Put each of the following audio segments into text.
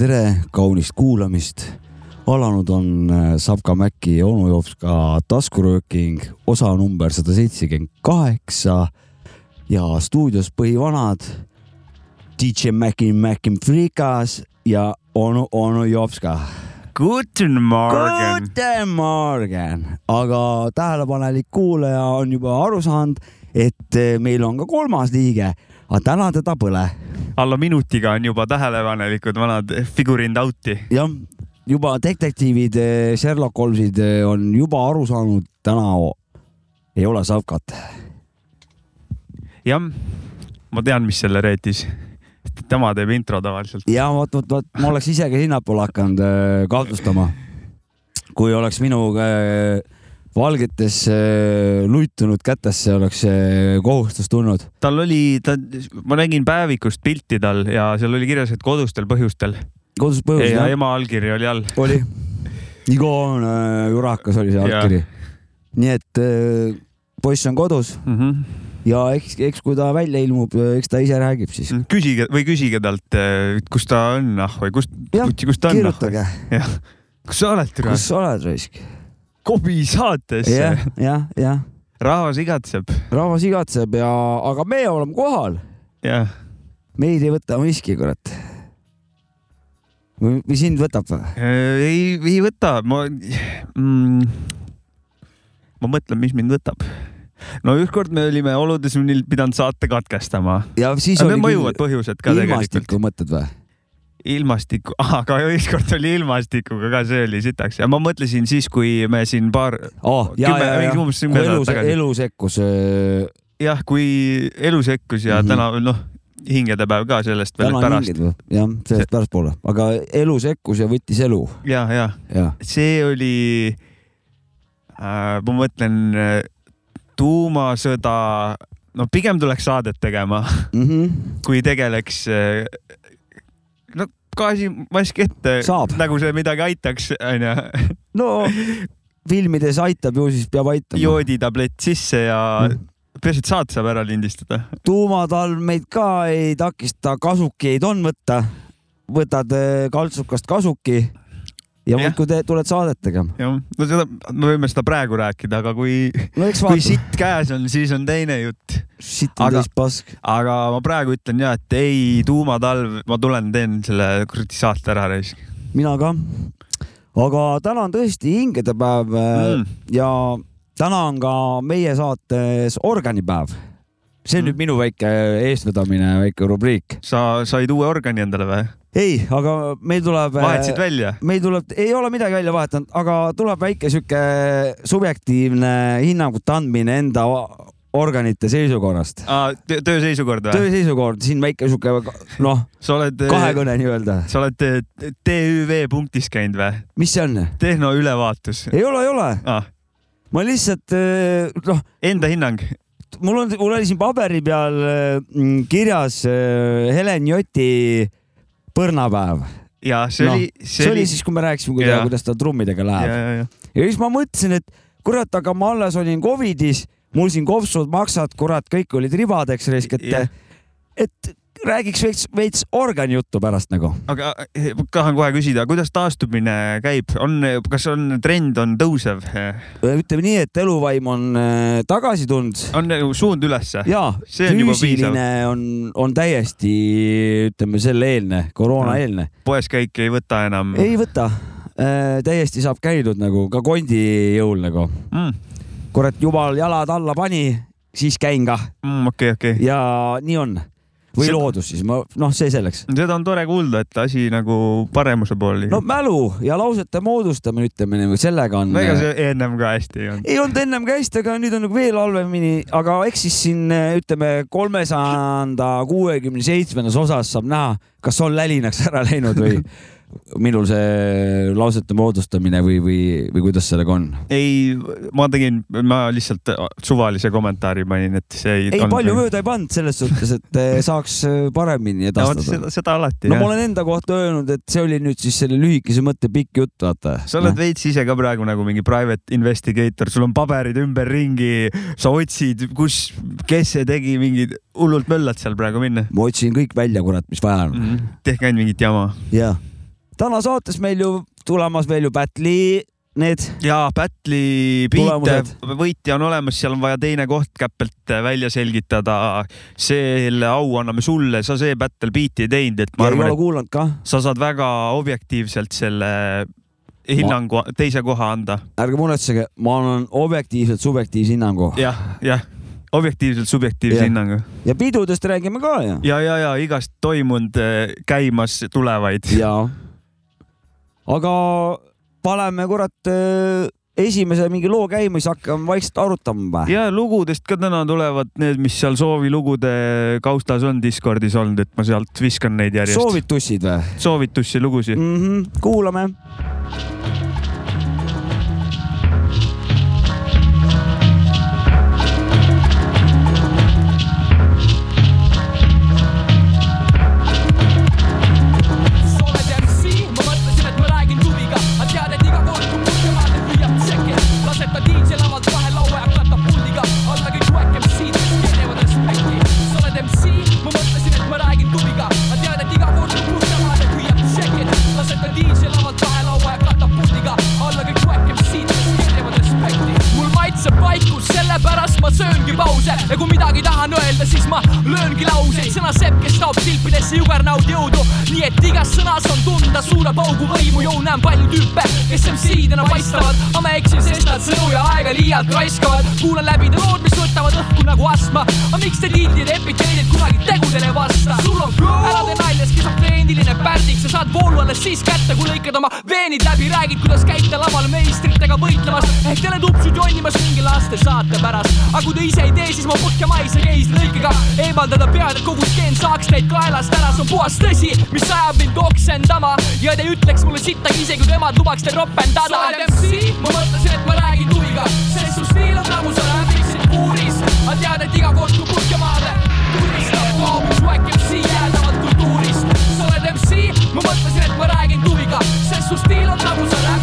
tere, tere, kaunist kuulamist. alanud on äh, Savka Mäki ja onu Jopska taskurööking, osa number sada seitsekümmend kaheksa ja stuudios põhivanad DJ Mäki, Mäki Frikas ja onu, onu Jopska. Guten Morgen. Guten Morgen, aga tähelepanelik kuulaja on juba aru saanud, et äh, meil on ka kolmas liige, aga täna teda pole. Alla minutiga on juba tähelepanelikud vanad figurind out'i. jah, juba detektiivid, eh, Sherlock Holmesid eh, on juba aru saanud, täna ei ole Savkat. jah, ma tean, mis selle reetis. tema teeb intro tavaliselt. ja vot, vot, vot ma oleks ise ka sinnapoole hakanud äh, kahtlustama. kui oleks minu äh, valgetes äh, luitunud kätesse oleks see kohustus tulnud. tal oli, ta, ma nägin päevikust pilti tal ja seal oli kirjas, et kodustel põhjustel. kodus põhjus. ja ema allkiri oli all. oli. Igon äh, Jurakas oli see allkiri. nii et äh, poiss on kodus mm. -hmm. ja eks, eks kui ta välja ilmub, eks ta ise räägib siis. küsige või küsige talt, kus ta on, ah või kust, kus ta on. kirjutage. jah, kus sa oled, türa? kus sa oled, raisk? Kobi saatesse. jah, jah, jah. rahvas igatseb. rahvas igatseb ja, aga me oleme kohal. jah. meid ei võta miski, kurat. või sind võtab või? ei, ei võta, ma mm,, ma mõtlen, mis mind võtab no ükskord me olime oludes, mil pidanud saate katkestama. ja siis oli mõjuvad põhjused ka tegelikult. ilmastikku mõtled või? Ilmastiku, aga ükskord oli ilmastikuga ka, see oli sitaks ja ma mõtlesin siis, kui me siin paar oh,, tagasi. elu sekkus. jah, kui elu sekkus ja mm -hmm. täna noh, hingedepäev ka sellest veel pärast. jah, sellest see... pärastpoole, aga elu sekkus ja võttis elu. ja, ja, ja., see oli äh,, ma mõtlen tuumasõda, no pigem tuleks saadet tegema mm, -hmm. kui tegeleks no gaasimask ette, nagu see midagi aitaks, onju. no filmides aitab ju, siis peab aitama. jooditablett sisse ja mm. peaasi, et saate saab ära lindistada. tuumatalv meid ka ei takista, kasukeid on võtta. võtad eh, kaltsukast kasuki ja muudkui tuled saadet tegema. jah, no seda, me võime seda praegu rääkida, aga kui no,, kui sitt käes on, siis on teine jutt. sitt on täis pask. aga ma praegu ütlen ja, et ei, tuumatalv, ma tulen, teen selle kuradi saate ära reis. mina ka. aga täna on tõesti hingedepäev mm. ja täna on ka meie saates organipäev see on mm. nüüd minu väike eestvedamine, väike rubriik. sa said uue organi endale või? Ei, aga meil tuleb. vahetasid välja? meil tuleb, ei ole midagi välja vahetanud, aga tuleb väike sihuke subjektiivne hinnangute andmine enda organite seisukorrast. töö seisukord või? töö seisukord, siin väike sihuke noh, kahekõne nii-öelda. sa oled TÜV punktis käinud või? mis see on? tehnoülevaatus. ei ole, ei ole ah.. ma lihtsalt noh. Enda hinnang? mul on, mul oli siin paberi peal kirjas Helen Joti põrnapäev. ja see no, oli, see, oli siis, kui me rääkisime, kuidas, kuidas tal trummidega läheb. Ja, ja, ja siis ma mõtlesin, et kurat, aga ma alles olin Covidis, mul siin kopsud, maksad, kurat, kõik olid ribadeks raisk, et, et räägiks veits, veits organijuttu pärast nagu. aga eh, tahan kohe küsida, kuidas taastumine käib, on, kas on trend on tõusev? ütleme nii, et eluvaim on äh, tagasi tulnud. on nagu suund ülesse? jaa, füüsiline on, on täiesti, ütleme selle eelne, koroona eelne. poes käik ei võta enam? ei võta äh,, täiesti saab käidud nagu ka kondi jõul nagu mm.. kurat, jumal jalad alla pani, siis käin kah mm,. okei okay,, okei okay.. ja nii on või seda... loodus siis, ma noh, see selleks. seda on tore kuulda, et asi nagu paremuse poole. no mälu ja lausete moodustamine, ütleme niimoodi, sellega on. ega see ennem ka hästi ei olnud. ei olnud ennem ka hästi, aga nüüd on nagu veel halvemini, aga eks siis siin ütleme kolmesada kuuekümne seitsmendas osas saab näha, kas on lälinaks ära läinud või minul see lausete moodustamine või, või, või kuidas sellega on? ei, ma tegin, ma lihtsalt suvalise kommentaari panin, et see ei. ei, palju mööda ei pannud selles suhtes, et eh, saaks eh, paremini edastada no,. Seda, seda alati. no jah. ma olen enda kohta öelnud, et see oli nüüd siis selle lühikese mõtte pikk jutt, vaata. sa oled no. veits ise ka praegu nagu mingi private investigator, sul on paberid ümberringi, sa otsid, kus, kes see tegi, mingid hullult möllad seal praegu minna. ma otsin kõik välja, kurat, mis vaja on mm. -hmm. tehke ainult mingit jama. jah täna saates meil ju tulemas veel ju Battle'i need ja Battle'i piite võitja on olemas, seal on vaja teine koht käpelt välja selgitada. selle au anname sulle, sa see Battle Beat'i ei teinud, et ma ja arvan, et kuulanud ka. sa saad väga objektiivselt selle hinnangu teise koha anda. ärge muretsege, ma annan objektiivselt subjektiivse hinnangu. jah, jah, objektiivselt subjektiivse hinnangu. ja pidudest räägime ka ju. ja, ja, ja igast toimunud äh, käimas tulevaid. ja. Aga paneme kurat äh, esimese mingi loo käima, siis hakkame vaikselt arutama ja lugudest ka täna tulevad need, mis seal soovilugude kaustas on Discordis olnud, et ma sealt viskan neid järjest. soovitussid või? soovitusi, lugusid mm. -hmm. kuulame. Ja kui midagi tahan öelda, siis ma lööngi lauseid, sõna sepp, kes taob silpidesse jugernaud jõudu, nii et igas sõnas on tunda suure paugu võimu, jõu näen palju tüüpe, kes MC-dena paistavad, aga ma eksin, sest nad sõnu ja aega liialt raiskavad. kuulan läbi need lood, mis võtavad õhku nagu astma, aga miks te tildid epiteedid kunagi tegudele ei vasta? sul on flow, ära tee nalja, skisofreeniline pärdik, sa saad voolu alles siis kätte, kui lõikad oma veenid läbi, räägid, kuidas käite laval meistritega võitlemas, ehk teletupsud jonnimas mingi lastesaate pärast. aga kui te ise ei tee, siis ma põhjamaise keisrilõikega eemaldada pead, et kogu skeem saaks teid kaelast ära, see on puhas tõsi, mis ajab mind oksendama. Ja te ütleks mulle sittagi, isegi kui emad lubaks teil ropendada. sa oled MC, ma mõtlesin, et ma räägin huviga, sest su stiil on nagu sa läbiksid puuris, aga tead, et iga kord, kui Põhjamaade tulistab, üks wack MC jäädavalt kultuurist. sa oled MC, ma mõtlesin, et ma räägin huviga, sest su stiil on nagu sa läbiksid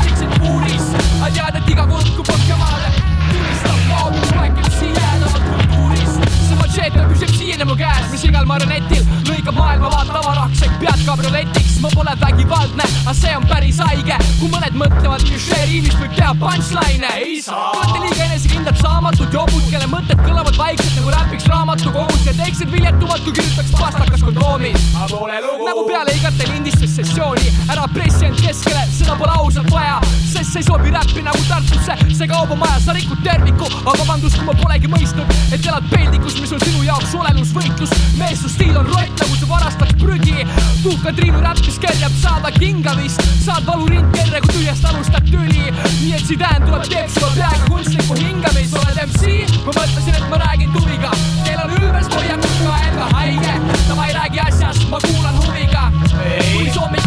mu käes, mis igal marionetil lõikab maailmavaate avaraks ehk pead kabrioletiks. ma pole vägivaldne, aga see on päris haige, kui mõned mõtlevad, klišeeriimist võib teha punchline'e, ei saa. Te olete liiga enesekindlad saamatud jobud, kelle mõtted kõlavad vaikselt nagu räpiks raamatukogus ja teeksid viljetumad, kui kirjutaks pastakas kondoomis. nagu peale igat lindistust sessiooni, ära pressi end keskele, seda pole ausalt vaja, sest see ei sobi räppi nagu Tartusse, see kaubamaja, sa rikud terviku, aga vabandust, kui ma polegi mõistnud, et elad peldikus, mis on sinu jaoks olelusvõitlus. mees, su stiil on rott nagu sa varastaks prügi. tuhka Triinu räppis kerjab saada kinga vist, saad valurind kerre, kui tühjast alustad tüli. nii et Zidane tuleb, sulle peaga kunstlikku hingamist, oled MC, ma mõtlesin, et ma räägin tuviga. Teil on ülbest hoiakut ka enda haige, ma ei räägi asjast, ma kuulan huviga. kui hommikuti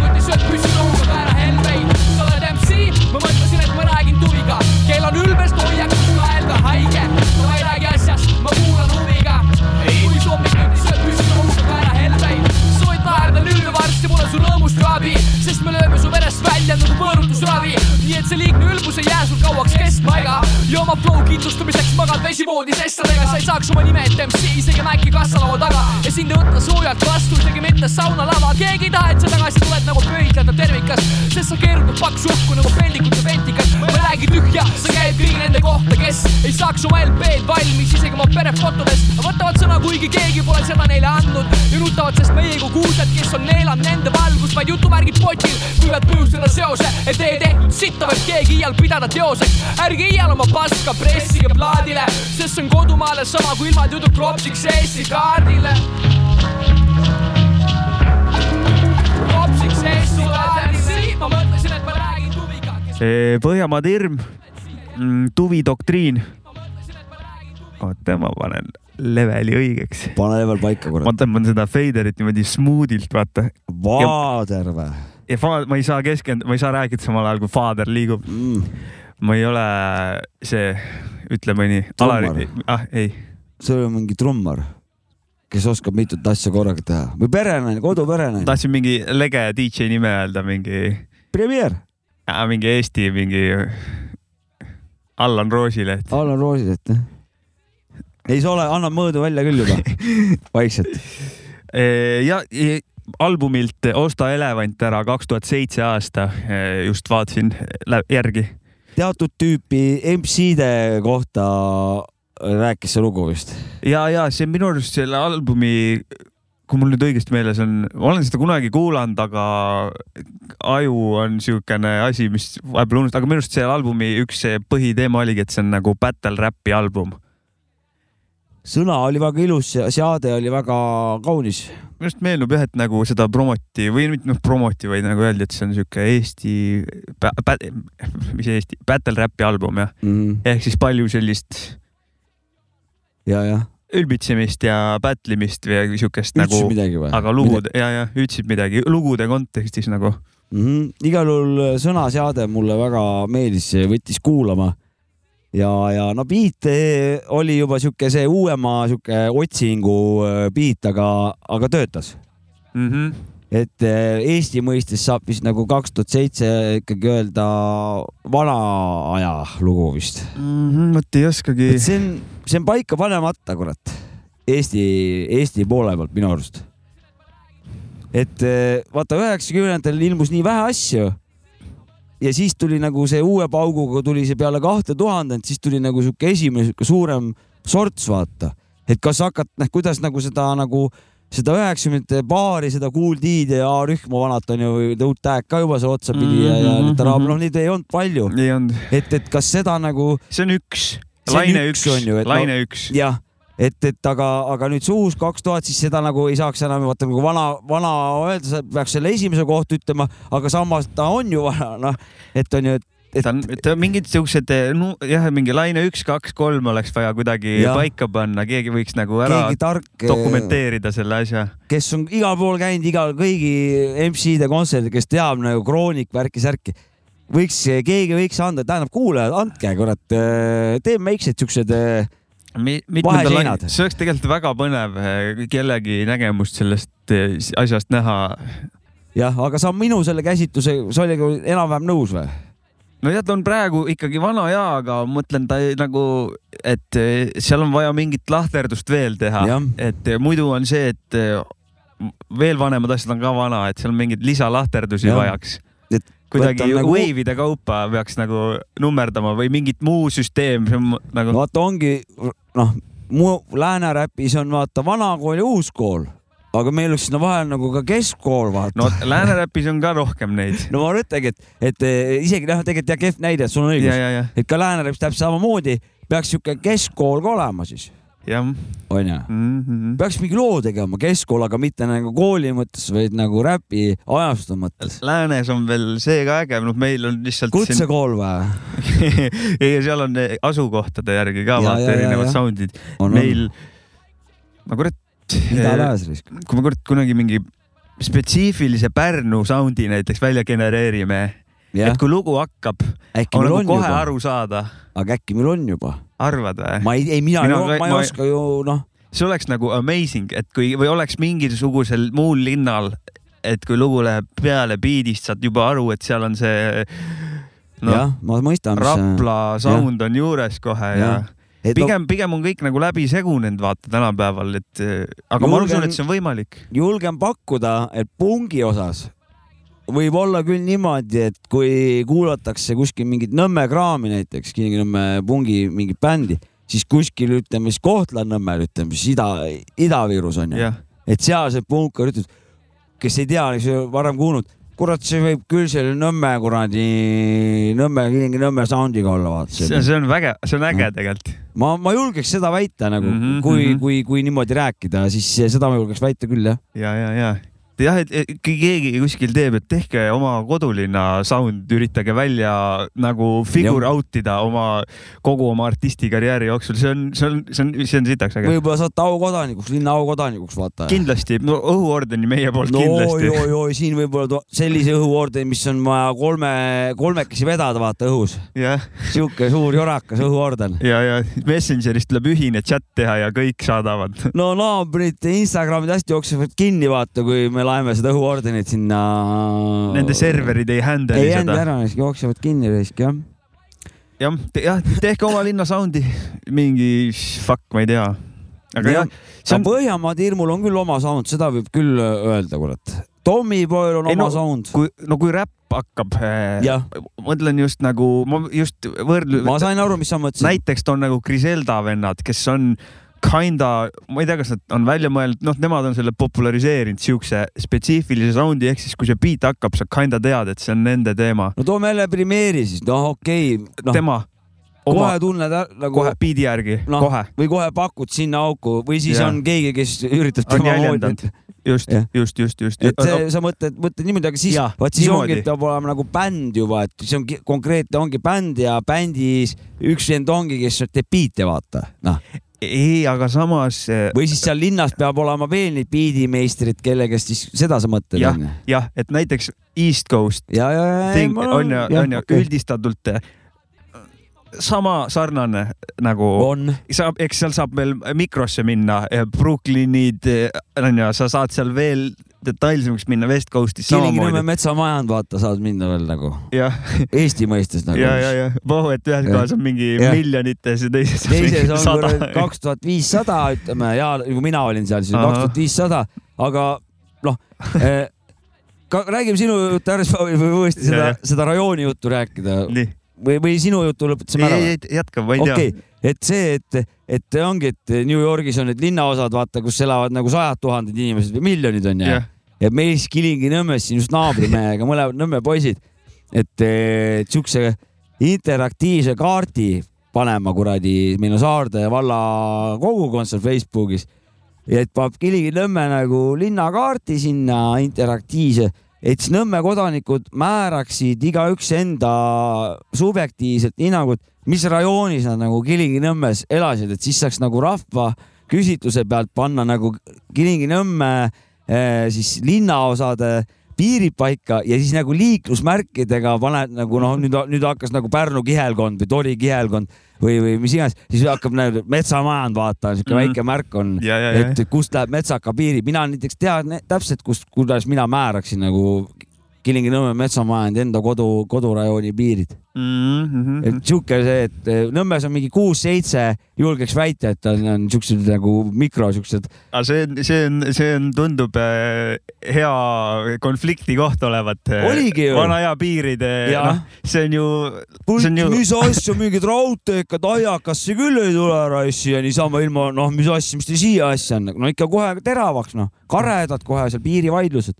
ülbus ei jää sul kauaks kestma ega ja oma flow kindlustamiseks magad vesivoodis estradega, sa ei saaks oma nime ette MC isegi Maci kassalaua taga ja sind ei võta soojalt vastu, isegi mitte saunalava. keegi ei taha, et sa tagasi tuled nagu pöidlada tervikas, sest sa keerutad paksu õhku nagu peldikute ventikas. ma ei räägi tühja, see käib kõigi nende kohta, kes ei saaks oma LP-d valmis isegi oma perefotodest. võtavad sõna, kuigi keegi pole seda neile andnud ja nutavad, sest meie kui kuulsad, kes on neelanud nende valgust, vaid jutumärgid potil võivad põhjustada seose, et teie tehtud sitta võib keegi iial pidada teoseks. ärge iial oma paska pressige plaadile, sest see on kodumaale sama kui ilma jutu kropsiks Eesti kaardile. kropsiks Eesti kaardile, ma mõtlesin, et ma räägin tuviga, kes Põhjamaade hirm mm,, tuvi doktriin. oota, ma panen leveli õigeks. pane level paika, ma kurat. tõmban seda feiderit niimoodi smoothilt, vaata. Vaader või ja fa- ma ei saa keskenduda, ma ei saa rääkida samal ajal, kui Fader liigub. mm.? ma ei ole see, ütleme nii, ah ei, see oli mingi trummar, kes oskab mitut asja korraga teha või perenaine, koduperenaine. tahtsin mingi lege DJ nime öelda, mingi, Premier, mingi Eesti mingi Allan Roosileht. Alan Roosilet. ei, sa ole, annab mõõdu välja küll juba, vaikselt. ja ja albumilt Osta elevant ära kaks tuhat seitse aasta, just vaatasin järgi. teatud tüüpi MC-de kohta rääkis see lugu vist. ja, ja see minu arust selle albumi, kui mul nüüd õigesti meeles on, ma olen seda kunagi kuulanud, aga aju on niisugune asi, mis vahepeal unustad, aga minu arust selle albumi üks põhiteema oligi, et see on nagu battle rap'i album. Sõna oli väga ilus, seade oli väga kaunis. minu arust meenub jah, et nagu seda promoti või mitte noh, promoti, vaid nagu öeldi, et see on niisugune Eesti, mis Eesti, battle rap'i album jah mm. -hmm. ehk siis palju sellist ja, jah. ülbitsemist ja battle imist või siukest nagu. aga lugud ja, ja ütlesid midagi lugude kontekstis nagu mm. -hmm. igal juhul sõnaseade mulle väga meeldis, võttis kuulama ja, ja no beat eh, oli juba sihuke see uuema sihuke otsingu eh, beat, aga, aga töötas mm. -hmm. et eh, Eesti mõistes saab vist nagu kaks tuhat seitse ikkagi öelda vana aja lugu vist mm. -hmm, vot ei oskagi. see on, see on paika panemata, kurat. Eesti, Eesti poole pealt minu arust. et vaata, üheksakümnendatel ilmus nii vähe asju ja siis tuli nagu see uue pauguga tuli see peale kahte tuhandet, siis tuli nagu sihuke esimene sihuke suurem sorts, vaata. et kas hakkad, noh, kuidas nagu seda nagu seda üheksakümnendate baari, seda Kool D-d ja A-rühma vanat on ju, või Tõut Tag ka juba seal otsapidi mm -hmm. ja, ja Mhm, need raab, noh, neid ei olnud palju. et, et kas seda nagu. see on üks, laine üks, laine üks. jah et, et aga, aga nüüd see uus kaks tuhat, siis seda nagu ei saaks enam vaata nagu vana, vana öelda, peaks selle esimese kohta ütlema, aga samas ta on ju vana, noh, et on ju, et et ta on, ta mingid siuksed no,, jah, mingi laine üks, kaks, kolm oleks vaja kuidagi ja. paika panna, keegi võiks nagu ära tark, dokumenteerida selle asja. kes on igal pool käinud, igal, kõigi MC-de kontserdil, kes teab nagu kroonik, värki-särki, võiks, keegi võiks anda, tähendab kuulajad, andke kurat, teeme väiksed siuksed vaheseinad. see oleks tegelikult väga põnev eh, kellegi nägemust sellest eh, asjast näha. jah, aga sa minu selle käsitluse, sa olid enam-vähem nõus või? nojah, ta on praegu ikkagi vana ja, aga mõtlen ta nagu, et eh, seal on vaja mingit lahterdust veel teha, et muidu on see, et veel vanemad asjad on ka vana, et seal mingeid lisalahterdusi vajaks. et kuidagi nagu... wave'ide kaupa peaks nagu nummerdama või mingit muu süsteem nagu. vaata, ongi noh, mu lääne räpis on vaata vana kool ja uus kool, aga meil oleks sinna vahel nagu ka keskkool vaata. no lääne räpis on ka rohkem neid. no ma mõtlengi, et, et isegi noh, tegelikult jah, kehv näide, et sul on õigus, et ka lääne räpis täpselt samamoodi peaks sihuke keskkool ka olema siis. Onju mm -hmm., peaks mingi loo tegema keskkool, aga mitte nagu kooli mõttes, vaid nagu räpi ajastu mõttes. Läänes on veel see ka äge, noh, meil on lihtsalt. kutsekool või ei, seal on asukohtade järgi ka vaata erinevad ja. sound'id. meil, ma kurat. ida-lääs risk. kui me kurat kunagi mingi spetsiifilise Pärnu sound'i näiteks välja genereerime et kui lugu hakkab, on nagu kohe juba. aru saada. aga äkki meil on juba? arvad või? ma ei, ei mina, mina, ma ei ma... oska ju noh. see oleks nagu amazing, et kui või oleks mingisugusel muul linnal, et kui lugu läheb peale biidist, saad juba aru, et seal on see no,. jah, ma mõistan. Rapla sound ja. on juures kohe ja, ja et pigem, pigem on kõik nagu läbi segunenud, vaata tänapäeval, et aga julgen, ma usun, et see on võimalik. julgen pakkuda, et pungi osas võib olla küll niimoodi, et kui kuulatakse kuskil mingit Nõmme kraami näiteks, Kilingi-Nõmme pungi mingit bändi, siis kuskil ütleme siis Kohtla-Nõmmel ütleme siis Ida, Ida-Virus on ju. et seal see punkar ütleb, kes ei tea, kes ei ole varem kuulnud, kurat, see võib küll selle Nõmme kuradi, Nõmme, Kilingi-Nõmme sound'iga olla, vaata. see, see on väge, see on äge tegelikult. ma, ma julgeks seda väita nagu mm, -hmm, kui mm, -hmm. kui, kui niimoodi rääkida, siis seda ma julgeks väita küll jah. ja, ja, ja jah, et kui keegi kuskil teeb, et tehke oma kodulinna sound, üritage välja nagu figure ja. out ida oma kogu oma artistikarjääri jooksul, see on, see on, see on, see on sitaks äge. võib-olla saate aukodanikuks, linna aukodanikuks, vaata. kindlasti, no õhuordeni meie poolt no, kindlasti. oi, oi, siin võib-olla sellise õhuordeni, mis on vaja kolme, kolmekesi vedada, vaata õhus. sihuke suur jorakas õhuorden. ja, ja Messengerist tuleb ühine chat teha ja kõik saadavad. no naabrid Instagramid hästi jooksevad kinni, vaata, kui me laeme seda õhuordenit sinna. Nende serverid ei handle'i seda. ei handle ära, jooksevad kinni risk jah. jah jah, tehke oma linna sound'i, mingi fuck, ma ei tea aga jah, see on... on, Põhjamaade hirmul on küll oma sound, seda võib küll öelda, kurat. Tommyboyl on Ei, oma no, sound. kui, no kui räpp hakkab, jah, mõtlen just nagu, ma just võrdlen, ma sain aru, mis sa mõtlesid. näiteks toon nagu Griselda vennad, kes on kinda, ma ei tea, kas nad on välja mõelnud, noh, nemad on selle populariseerinud siukse spetsiifilise sound'i ehk siis, kui see beat hakkab, sa kinda tead, et see on nende teema no toome jälle Primeeri siis, noh okei okay., noh tema kohe oma, tunned ära, nagu kohe beat'i järgi noh kohe, või kohe pakud sinna auku või siis Jah. on keegi, kes üritab tema jäljendanud. just just, just, just. et see, sa mõtled, mõtled niimoodi, aga siis vaat siis niimoodi. ongi, peab olema nagu bänd juba, et see on konkreetne, ongi bänd ja bändis üks vend ongi, kes teeb biite, vaata, noh. ei, aga samas eh, või siis seal linnas peab olema veel neid biidimeistrid, kelle käest siis seda sa mõtled, jah jah, et näiteks East Coast on ju, on ju üldistatult eh, sama sarnane nagu on, saab, eks seal saab veel mikrosse minna, Brooklynid on ju, sa saad seal veel detailsemaks minna West Coastis Kilingi-Nõmme metsamajand, vaata, saad minna veel nagu. Eesti mõistes nagu. ja, ja, ja. Vohu, et ühes kohas on mingi Jah. miljonites ja teises on teises on sada. kaks tuhat viissada, ütleme ja kui mina olin seal, siis kaks tuhat viissada, aga noh eh,, ka räägime sinu juttu ära, siis ma võin uuesti Ja, seda ja., seda rajooni juttu rääkida. Nii, või, või sinu juttu lõpetasime ära ei, ei jätka, ma ei tea. okei, et see, et, et ongi, et New Yorgis on need linnaosad, vaata, kus elavad nagu sajad tuhanded inimesed või miljonid on ju jah, ja meil siis Kilingi-Nõmmes siin just naabrimehega, mõlemad Nõmme poisid, et siukse interaktiivse kaardi panema kuradi, meil on Saarde valla kogukond seal Facebookis. ja et paneb Kilingi-Nõmme nagu linnakaarti sinna interaktiivse, et siis Nõmme kodanikud määraksid igaüks enda subjektiivset hinnangut, mis rajoonis nad nagu Kilingi-Nõmmes elasid, et siis saaks nagu rahva küsitluse pealt panna nagu Kilingi-Nõmme eh, siis linnaosade piirid paika ja siis nagu liiklusmärkidega paned nagu noh, nüüd, nüüd hakkas nagu Pärnu kihelkond või Tori kihelkond või, või mis iganes, siis hakkab nagu metsamajand vaata, siuke Mhm. väike märk on, et kust läheb metsaka piiri, mina näiteks tean täpselt, kust, kuidas mina määraksin nagu Kilingi-Nõmme metsamajand enda kodu, kodurajooni piirid. mm. -hmm. et sihuke see, et eh, Nõmmes on mingi kuus-seitse, julgeks väita, et on, on siuksed nagu mikro siuksed aga see see on, see on, tundub äh, hea konflikti koht olevat. Oligi ju. vana aja piirid, Jah. noh, see on ju, ju, mis asja, mingid raudteekad aiakasse küll ei tule raissi ja niisama ilma, noh, mis asja, mis teil siia asja on, no ikka kohe teravaks, noh, karedad kohe seal piirivaidlused.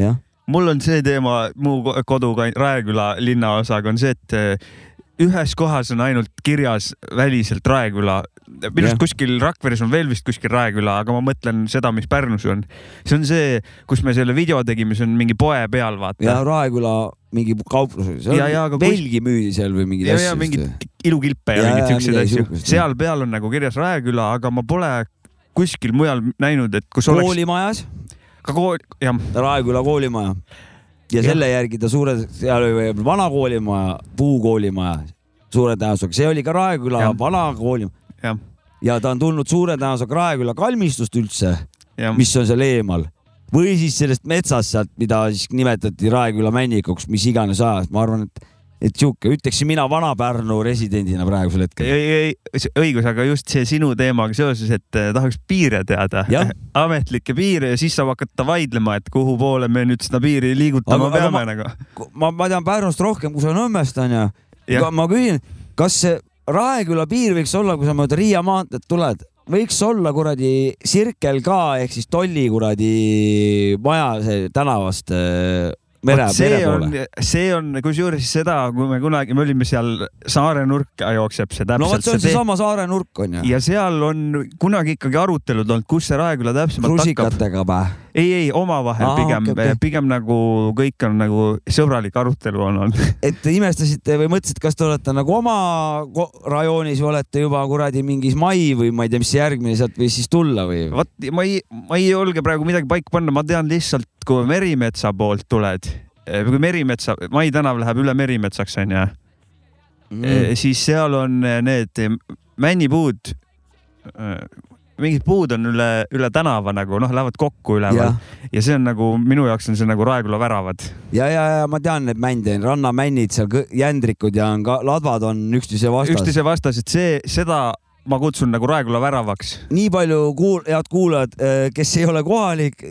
jah, mul on see teema mu ko- koduka Raeküla linnaosaga on see, et eh, ühes kohas on ainult kirjas väliselt Raeküla. minu arust kuskil Rakveres on veel vist kuskil Raeküla, aga ma mõtlen seda, mis Pärnus on. see on see, kus me selle video tegime, see on mingi poe peal, ja vaata. Raeküla mingi kauplus oli, Ja, ja, aga seal kus- velgi müüdi seal või mingeid ja, asju ja. mingid ilukilpe ja, Ja, ja ja, mingeid siukseid asju seal peal on nagu kirjas Raeküla, aga ma pole kuskil mujal näinud, et kus oleks koolimajas, ka kool, jah, Raeküla koolimaja. Ja selle järgi ta suure, seal oli vana koolimaja, puukoolimaja, suure tõenäosusega, see oli ka Raeküla vana kooli jah, ja ta on tulnud suure tõenäosusega Raeküla kalmistust üldse mis on seal eemal. Või siis sellest metsast sealt, mida siis nimetati Raeküla männikuks, mis iganes ajast, ma arvan, et, et sihuke, ütleksin mina Vana-Pärnu residendina praegusel hetkel. ei, ei, õigus, aga just see sinu teemaga seoses, et eh, tahaks piire teada ametlikke piire ja siis saab hakata vaidlema, et kuhu poole me nüüd seda piiri liigutama Aga- aga peame ma- nagu. ma, ma tean Pärnust rohkem, kui sa Nõmmest onju. Ma küsin, kas see Raeküla piir võiks olla, kui sa mööda Riia maanteed tuled, võiks olla kuradi Circle K ehk siis tolli kuradi maja see tänavast äh, mere, see on, see on kusjuures seda, kui me kunagi, me olime seal Saare nurka jookseb see no vot, täpselt see on seesama saare nurk onju. ja seal on kunagi ikkagi arutelud olnud, kus see Raeküla täpsemalt hakkab. rusikatega pä. ei, ei omavahel Aa, pigem okei, okei. pigem nagu kõik on nagu sõbralik arutelu on olnud. et imestasite või mõtlesite, kas te olete nagu oma rajoonis või olete juba kuradi mingis mai või ma ei tea, mis järgmine sealt võis siis tulla või? vot ma ei, ma ei julge praegu midagi paika panna, ma tean lihtsalt, kui Merimetsa poolt tuled, kui Merimetsa, Mai tänav läheb üle Merimetsaks onju mm., siis seal on need männipuud, mingid puud on üle, üle tänava nagu noh, lähevad kokku üleval jah, ja see on nagu minu jaoks on see nagu Raeküla väravad. ja, ja, ja ma tean neid mände, rannamännid seal, jändrikud ja on ka ladvad on üksteise vastas. üksteise vastas, et see, seda ma kutsun nagu Raeküla väravaks. nii palju kuul-, head kuulajad, kes ei ole kohalik,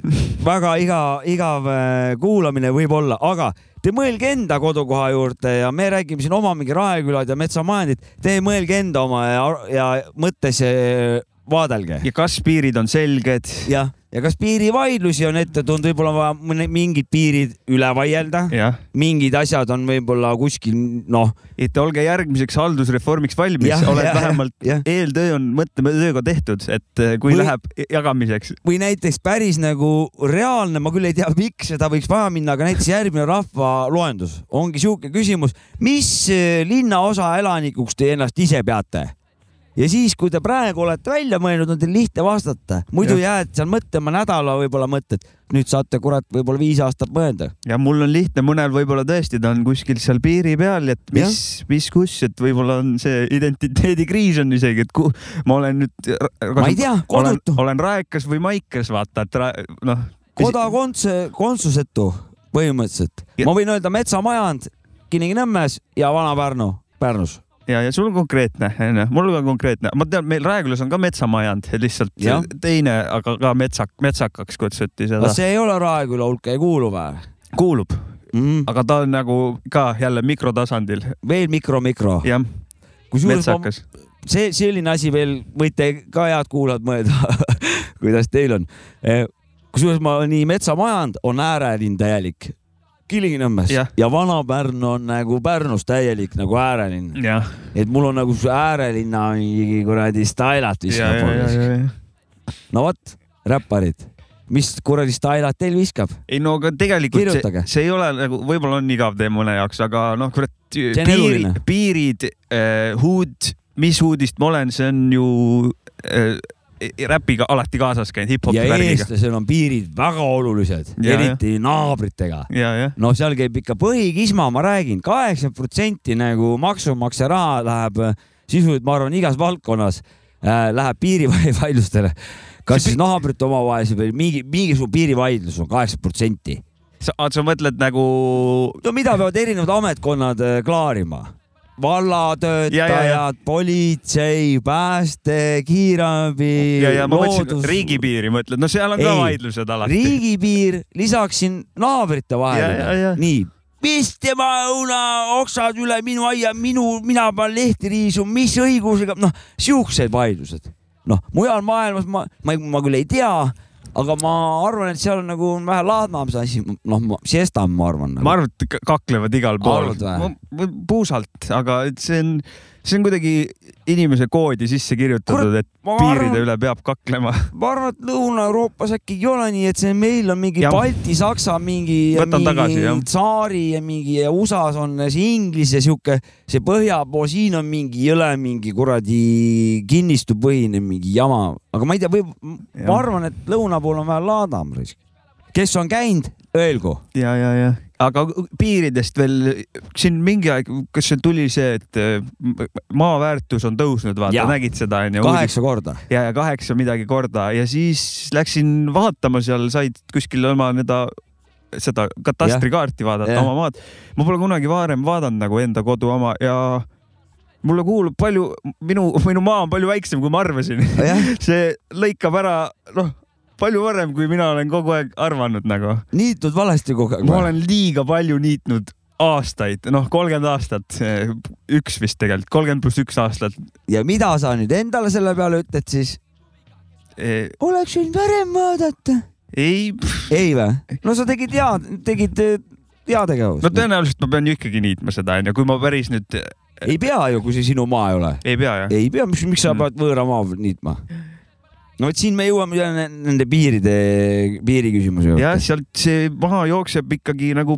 väga iga, igav äh, kuulamine võib olla, aga te mõelge enda kodukoha juurde ja me räägime siin oma mingi Raekülad ja metsamajandid, te mõelge enda oma ja, ja mõttes äh, vaadelge. ja kas piirid on selged? jah, ja kas piirivaidlusi on ette tulnud, võib-olla on vaja mõne- mingid piirid üle vaielda, mingid asjad on võib-olla kuskil noh, et olge järgmiseks haldusreformiks valmis oled jah, vähemalt eeltöö on mõttetööga tehtud, et eh, kui Või- läheb jagamiseks. või näiteks päris nagu reaalne, ma küll ei tea, miks seda võiks vaja minna, aga näiteks järgmine rahvaloendus ongi sihuke küsimus, mis eh, linnaosa elanikuks te ennast ise peate? Ja siis, kui te praegu olete välja mõelnud, on teil lihtne vastata, muidu Jah. jääd seal mõtlema nädala võib-olla mõtled, nüüd saate kurat võib-olla viis aastat mõelda. ja mul on lihtne, mõnel võib-olla tõesti ta on kuskil seal piiri peal, et mis, mis, kus, et võib-olla on see identiteedikriis on isegi, et kuhu ma olen nüüd. Ma ei tea, olen, kodutu. olen raekas või maikas, vaata, et noh. kodakondse, konsusetu põhimõtteliselt. Ja- ma võin öelda Metsamajand, Kilingi-Nõmmes ja Vana-Pärnu, Pärnus. ja, ja sul on konkreetne, onju, mul on konkreetne, ma tean, meil Raekülas on ka metsamajand, lihtsalt Jah. teine, aga ka metsak, metsakaks kutsuti seda see ei ole Raeküla hulka ei kuulu või kuulub, mm.? aga ta on nagu ka jälle mikrotasandil, veel mikro, mikro. jah, kusjuures ma- metsakas. see selline asi veel võite ka head kuulajad mõelda, kuidas teil on. kusjuures ma nii metsamajand on äärelinn täielik Kilingi-Nõmmes Jah. ja Vana-Pärn on nagu Pärnus täielik nagu äärelinn, et mul on nagu äärelinna mingi kuradi stailat ja, viskab ja, ja, ja, no vot, räpparid, mis kuradi stailat teil viskab? ei no aga tegelikult Kirjutage. see, see ei ole nagu, võib-olla on igav teema mõne jaoks, aga noh, kurat, on piiri eluline., piirid äh,, huud, mis huudist ma olen, see on ju äh, räpiga alati kaasas käinud, hip-hopi värgiga. eestlasel on piirid väga olulised, eriti naabritega ja, jah, no seal käib ikka põhikisma, ma räägin, kaheksakümmend protsenti nagu maksumaksja raha läheb äh, sisuliselt, ma arvan, igas valdkonnas äh, läheb piirivaidlustele. kas siis naabrite omavahelise või mingi, mingisugune piirivaidlus on kaheksakümmend protsenti. sa, sa mõtled nagu no mida peavad erinevad ametkonnad äh, klaarima? Ja, ja, ja. vallatöötajad, politsei, pääste, kiirabi, ja, ja ma mõtlesin loodus, riigipiiri, mõtled, no seal on ka Ei. vaidlused alati. riigipiir, lisaks siin naabrite vahele nii, mis tema õuna oksad üle minu aia, minu, mina pean lehti riisuma, mis õigusega, noh, siuksed vaidlused. noh, mujal maailmas ma, ma, ma küll ei tea, aga ma arvan, et seal on nagu vähe laadnam see asi, noh, siestam, ma arvan nagu. ma. arvan, et ka- kaklevad igal pool puusalt, aga see on, see on kuidagi inimese koodi sisse kirjutatud, et piiride arvan- üle peab kaklema. ma arvan, et Lõuna-Euroopas äkki ei ole nii, et see meil on mingi. Balti-Saksa mingi, mingi tsaari ja mingi ja USA-s on see Inglise sihuke, see põhja pool, siin on mingi jõle mingi kuradi kinnistupõhine mingi jama, aga ma ei tea, võib, ma arvan, et lõuna pool on vähe laadam. kes on käinud, öelgu. ja, ja, ja, aga piiridest veel siin mingi aeg, kas see tuli see, et äh, maa väärtus on tõusnud, vaata nägid seda onju? kaheksa korda. ja, ja kaheksa midagi korda ja siis läksin vaatama seal, said kuskil oma seda, seda katastrikaarti vaadata oma maad. ma pole kunagi varem vaadanud nagu enda kodu oma ja mulle kuulub palju, minu, minu maa on palju väiksem, kui ma arvasin. see lõikab ära, noh, palju varem, kui mina olen kogu aeg arvanud nagu. niitud valesti kogu aeg. ma olen liiga palju niitnud aastaid, noh, kolmkümmend aastat, üks vist tegelikult, kolmkümmend pluss üks aastat. ja mida sa nüüd endale selle peale ütled siis? oleks võinud varem vaadata. ei, ei või? no sa tegid hea, tegid eh, heategevust no. tõenäoliselt ma pean ju ikkagi niitma seda onju, kui ma päris nüüd ei pea ju, kui see sinu maa ei ole. ei pea jah? ei pea, miks, miks sa Mm. pead võõra maa niitma? No vot siin me jõuame nende piiride, piiriküsimuse jah, juurde. sealt see maha jookseb ikkagi nagu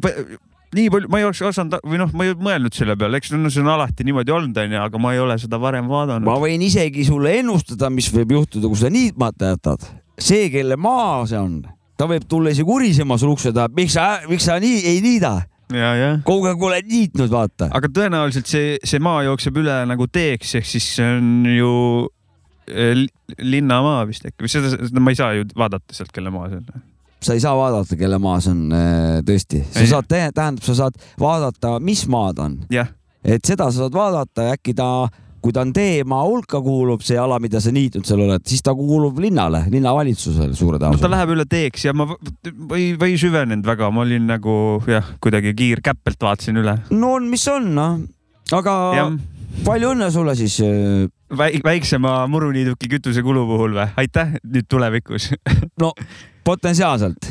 nii palju, ma ei oleks osanud või noh, ma ei mõelnud selle peale, eks no see on alati niimoodi olnud onju, aga ma ei ole seda varem ma vaadanud. võin isegi sulle ennustada, mis võib juhtuda, kui sa niitmata jätad. see, kelle maa see on, ta võib tulla isegi urisema sul ukse taha, miks sa, miks sa nii ei niida, jah. kogu aeg oled niitnud, vaata. aga tõenäoliselt see, see maa jookseb üle nagu teeks, ehk siis see on ju linnamaa vist äkki või seda, seda ma ei saa ju vaadata sealt, kelle maa see on. sa ei saa vaadata, kelle maa see on, tõesti, sa Ei. saad, tähendab, sa saad vaadata, mis maa ta on, jah, et seda sa saad vaadata ja äkki ta kui ta on teemaa hulka kuulub see ala, mida sa niitnud seal oled, siis ta kuulub linnale, linnavalitsusele suure no ta tõenäosusega. läheb üle teeks ja ma või, või ei süvenenud väga, ma olin nagu jah, kuidagi kiirkäppelt vaatasin üle. no on, mis on, noh. aga jah, palju õnne sulle siis. Väiksema muruniiduki kütusekulu puhul või? aitäh nüüd tulevikus. no potentsiaalselt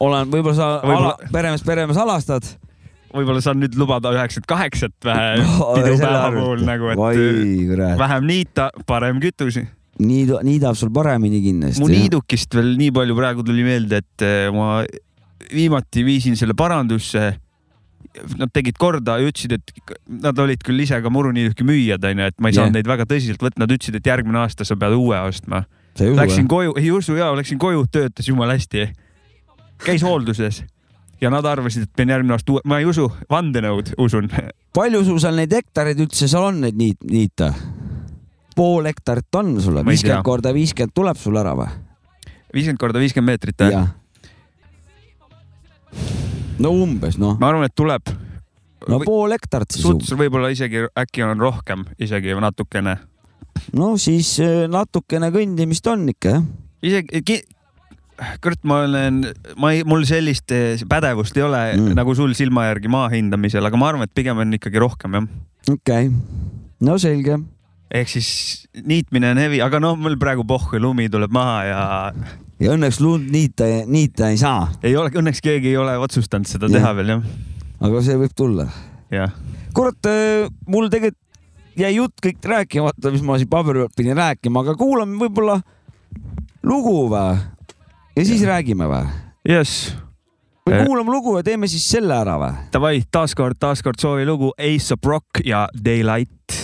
olen, võib-olla sa Võib-olla- ala, peremees, peremees alastad. võib-olla saan nüüd lubada üheksat, kaheksat vähe selle pidupäeva puhul nagu, et vähem niita, parem kütus. nii, niidab sul paremini kindlasti. mu niidukist veel nii palju praegu tuli meelde, et eh, ma viimati viisin selle parandusse. Nad tegid korda ja ütlesid, et nad olid küll ise ka muruniiduki müüjad onju, et ma ei saanud Jah. neid väga tõsiselt võtta, nad ütlesid, et järgmine aasta sa pead uue ostma. Läksin või? koju, ei usu ja läksin koju, töötas jumala hästi. käis hoolduses ja nad arvasid, et pean järgmine aasta uue, ma ei usu, vandenõud usun. palju sul seal neid hektareid üldse seal on, neid niit-, niite? pool hektarit on tea. viiskümmend korda viiskümmend tuleb sul ära või? viiskümmend korda viiskümmend meetrit, jah? No umbes noh, ma arvan, et tuleb. no pool hektarit siis suts võib-olla isegi äkki on rohkem, isegi natukene. no siis äh, natukene kõndimist on ikka jah. isegi ki..., kurat, ma olen, ma ei, mul sellist eh, pädevust ei ole Mm. nagu sul silma järgi maa hindamisel, aga ma arvan, et pigem on ikkagi rohkem jah. okei okay., no selge. ehk siis niitmine on hevi, aga noh, mul praegu pohhu, lumi tuleb maha ja ja õnneks lund niita, niita ei saa, ei ole, õnneks keegi ei ole otsustanud seda Jah. teha veel jah, aga see võib tulla. kurat, mul tegelikult jäi jutt kõik rääkimata, mis ma siin paberi pealt pidin rääkima, aga kuulame võib-olla lugu või? ja siis ja. räägime või? jess, või Eh. kuulame lugu ja teeme siis selle ära või? davai, taaskord, taaskord soovilugu Ace of Rock ja Daylight.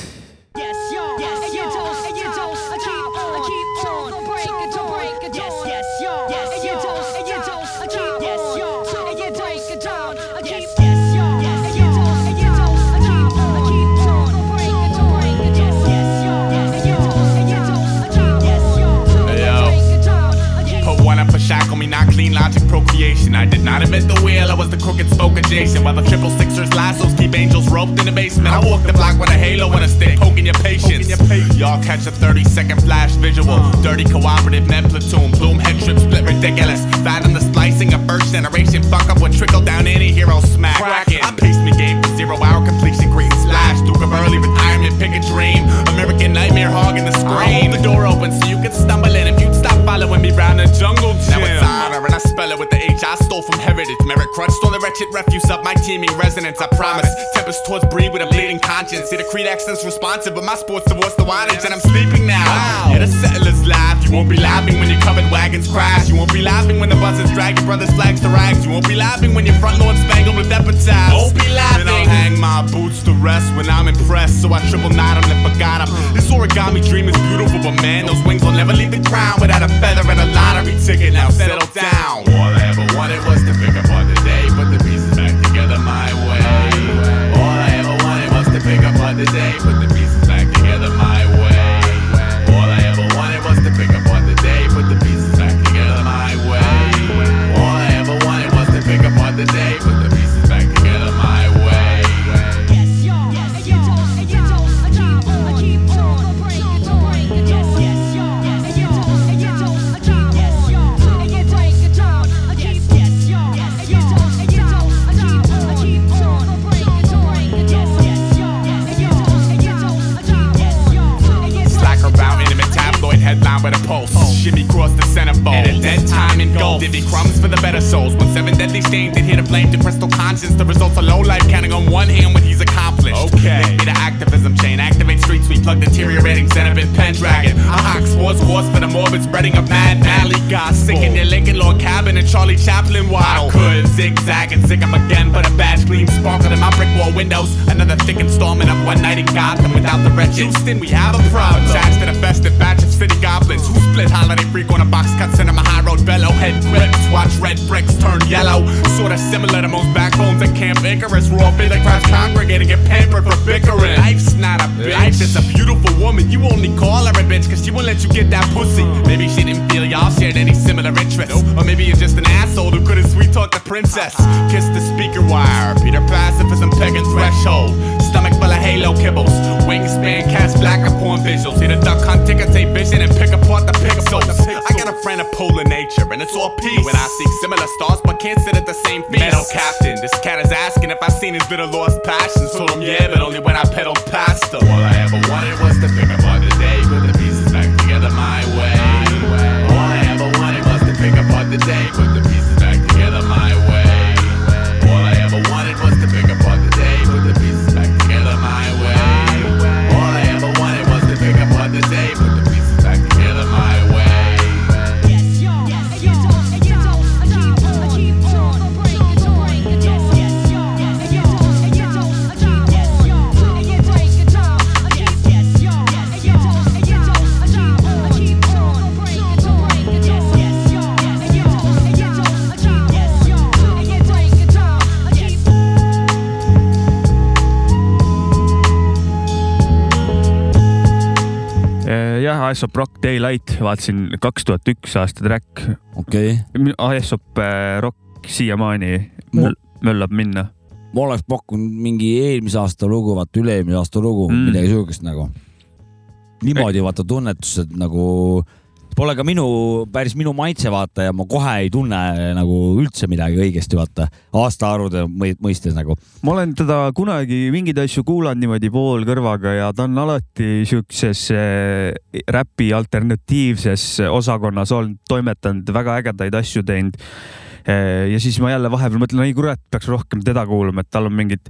Shackle me, not clean logic procreation. I did not invent the wheel, I was the crooked spoke adjacent. While the triple sixers lassos keep angels roped in the basement. I walk the block with a halo and a stick, poking your patience. Y'all catch a 30 second flash visual. Dirty cooperative med platoon, bloom head trip split ridiculous. Fathom the splicing of first generation. Fuck up what trickle down any hero smack. I paced me game for zero hour completion, green slash. Duke of early retirement, pick a dream. American nightmare hogging the screen. The door open so you can stumble in if you'd stop following me round the jungle gym. Now it's honor and I spell it with the H I stole from heritage. Merit crutch stole the wretched refuse of my teeming residence. I promise. Tempest towards breed with a bleeding conscience. See the creed accent's responsive, but my sports divorce the wattage and I'm sleeping now. Yeah, the settlers laugh. You won't be laughing when your covered wagons crash. You won't be laughing when the buzzers drag your brother's flags to rags. You won't be laughing when your front lawn spangled with epitaphs. Won't be laughing. Then I'll hang my boots to rest when I'm impressed. So I triple 'em and forgot 'em. This origami dream is beautiful, but man, those wings will never leave the ground without a feather and a lottery ticket. Now settle down. All I ever wanted was to pick apart the day, put the pieces back together my way. All I ever wanted was to pick apart the day, put the with a pulse. Shimmy cross the centerfold. At a dead time in gold. Divvy crumbs for the better souls. When seven deadly stains did here to blame the crystal conscience. The results of low life counting on one hand what he's accomplished. Okay. Link me to activism chain. Activate street sweep. Plug deteriorating Zenobin Pendragon. A hawk sports wars for the morbid spreading of mad valley gossip. Sick in your Lincoln Lord cabin and Charlie Chaplin waddle. I could zigzag and zig 'em again, but a badge gleam sparkled in my brick wall windows. Another thick installment of one night in Gotham without the wretched. Houston, we have a problem. Attached to the festive batch of city goblins who split holiday freak on a box cut cinema high road bellow. Head grips, watch red bricks turn yellow. Sorta similar to most backbones at Camp Icarus. Raw the crowds congregating at Pampered for bickering. Life's not a bitch. Life is a beautiful woman. You only call her a bitch cause she won't let you get that pussy. Uh. Maybe she didn't feel y'all shared any similar interests. Or maybe you're just an asshole who couldn't sweet talk the princess. Kiss the speaker wire. Peter passing for some pegging threshold. Stomach full of halo kibbles. Wingspan cast black upon visuals. See the duck hunt, ticker tape vision, and pick apart the pixels. I got a friend of polar nature, and it's all peace. When I see similar stars, but can't sit at the same feast. Metal captain, this cat is asking if I've seen his bitter lost passions. Told him yeah, but only when I pedaled past him. All I ever wanted was to pick Aesop Rock Daylight, vaatasin kaks tuhat üks aasta track. okei okay., Aesop eh, Rock siiamaani Mul- möl- möllab minna. ma oleks pakkunud mingi eelmise aasta lugu, vaata üle-eelmise aasta lugu Mm. midagi siukest nagu. niimoodi vaata tunnetused nagu, pole ka minu, päris minu maitse vaata ja ma kohe ei tunne nagu üldse midagi õigesti vaata, aastaarvude mõi- mõistes nagu. ma olen teda kunagi mingeid asju kuulanud niimoodi poolkõrvaga ja ta on alati siukses eh, räpi alternatiivses osakonnas olnud, toimetanud, väga ägedaid asju teinud. ja siis ma jälle vahepeal mõtlen, ei kurat, peaks rohkem teda kuulama, et tal on mingid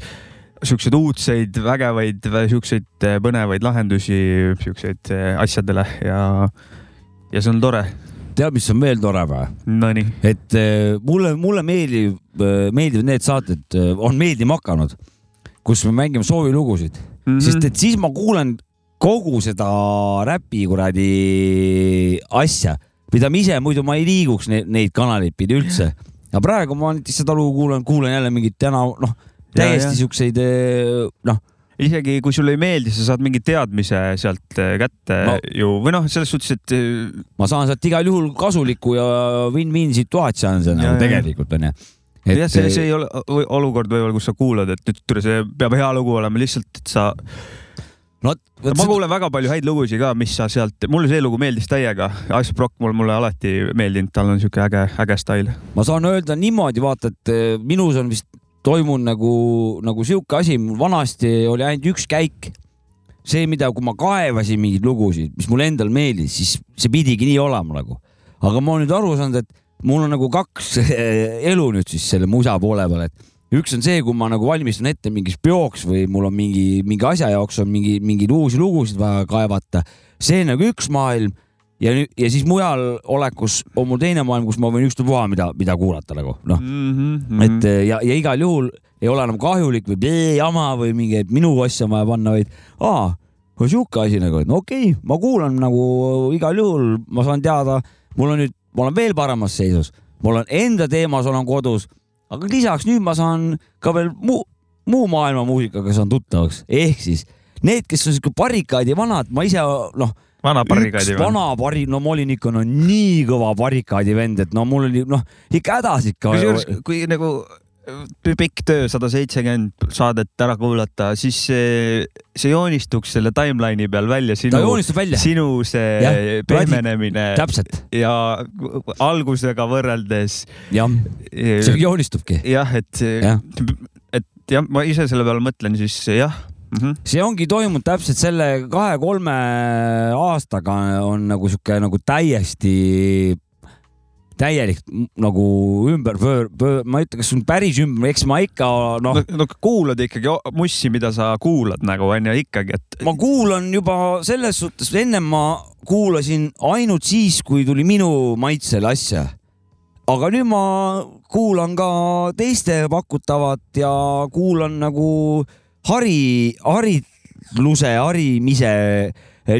siukseid uudseid, vägevaid, siukseid eh, põnevaid lahendusi, siukseid eh, asjadele ja, ja see on tore. tead, mis on veel tore või? Nonii, et eh, mulle, mulle meeldib, meeldivad need saated, on meeldima hakanud, kus me mängime soovilugusid mm. -hmm. sest et siis ma kuulen kogu seda räpi kuradi asja, mida ma ise muidu ma ei liiguks ne, neid kanaleid pidi üldse. aga praegu ma näiteks seda lugu kuulan, kuulan jälle mingit täna noh, täiesti siukseid noh, isegi kui sulle ei meeldi, sa saad mingi teadmise sealt eh, kätte No. ju või noh, selles suhtes, et eh, ma saan sealt igal juhul kasulikku ja win-win situatsioon on see nagu tegelikult onju. et jah, see, see ei ole olukord võib-olla, kus sa kuulad, et nüüd tule, see peab hea lugu olema, lihtsalt, et sa, no, ma kuulen väga palju häid lugusid ka, mis sa sealt, mulle see lugu meeldis täiega, Ice Brock mul, mulle alati meeldinud, tal on siuke äge, äge stail. ma saan öelda niimoodi, vaata, et minus on vist toimunud nagu, nagu sihuke asi, mul vanasti oli ainult üks käik. see, mida, kui ma kaevasin mingeid lugusid, mis mulle endale meeldis, siis see pidigi nii olema nagu. aga ma olen nüüd aru saanud, et mul on nagu kaks elu nüüd siis selle musa poole peal, et üks on see, kui ma nagu valmistun ette mingiks peoks või mul on mingi, mingi asja jaoks on mingi, mingeid uusi lugusid vaja kaevata. see on nagu üks maailm ja, ja siis mujal olekus on mul teine maailm, kus ma võin ükstapuha, mida, mida kuulata nagu noh, Mhm. et eh, ja, ja igal juhul ei ole enam kahjulik või pee, jama või mingi, et minu asja on vaja panna, vaid aa, sihuke asi nagu, et no okei okay,, ma kuulan nagu igal juhul, ma saan teada, mul on nüüd, ma olen veel paremas seisus, mul on enda teemas olen kodus, aga lisaks nüüd ma saan ka veel muu, muu maailma muusikaga saan tuttavaks, ehk siis need, kes on siuke barrikaadi vanad, ma ise noh, vana üks barrikaadi või? vana pari, no ma olin ikka no nii kõva barrikaadi vend, et no mul oli noh ikka hädas ikka. kusjuures, kui nagu pikk töö, sada seitsekümmend saadet ära kuulata, siis see, see joonistuks selle timeline'i peal välja, ta sinu, joonistab välja, sinu see Jah, pehmenemine täpselt, ja algusega võrreldes jah, see joonistubki. jah, et, Jah. et jah, ma ise selle peale mõtlen, siis jah mm. -hmm. see ongi toimunud täpselt selle kahe-kolme aastaga on nagu sihuke nagu täiesti täielik nagu ümber pöör-, pöör-, ma ei ütle, kas on päris ümber, eks ma ikka noh no,, no kuulad ikkagi mussi, mida sa kuulad nagu onju ikkagi, et ma kuulan juba selles suhtes, ennem ma kuulasin ainult siis, kui tuli minu maitsele asja. aga nüüd ma kuulan ka teiste pakutavat ja kuulan nagu hari, haritluse, harimise,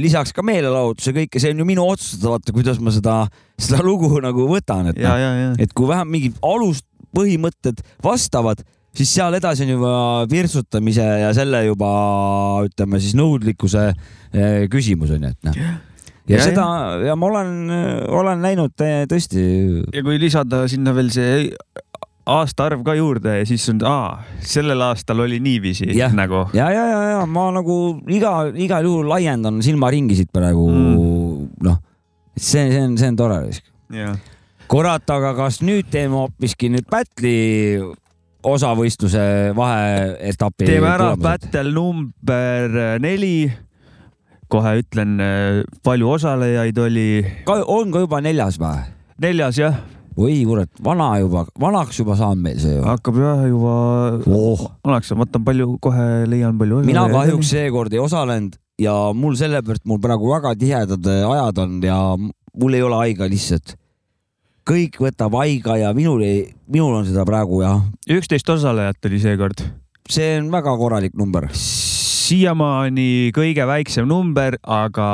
lisaks ka meelelahutuse kõike, see on ju minu otsustada, vaata, kuidas ma seda, seda lugu nagu võtan, et noh, et kui vähem mingid aluspõhimõtted vastavad, siis seal edasi on juba virtsutamise ja selle juba ütleme siis nõudlikkuse eh, küsimus on ju, et noh. ja Ja, seda ja ma olen, olen näinud eh, tõesti, ja kui lisada sinna veel see aastaarv ka juurde, siis on, aa, sellel aastal oli niiviisi Jah. nagu. ja, ja, ja, ja ma nagu iga, igal juhul laiendan silmaringisid praegu Mm. noh, see, see on, see on tore. jah, kurat, aga kas nüüd teeme hoopiski nüüd Battle'i osavõistluse vaheetapi. teeme ära battle number neli. kohe ütlen, palju osalejaid oli. on ka juba neljas või? neljas jah, oi kurat, vana juba, vanaks juba saanud meil see ju. hakkab jah juba oh, vanaks, ma vaatan palju, kohe leian palju mina kahjuks seekord ei osalenud ja mul sellepärast mul praegu väga tihedad äh, ajad on ja mul ei ole aega lihtsalt. kõik võtab aega ja minul ei, minul on seda praegu jah, üksteist osalejat oli seekord. see on väga korralik number. siiamaani kõige väiksem number, aga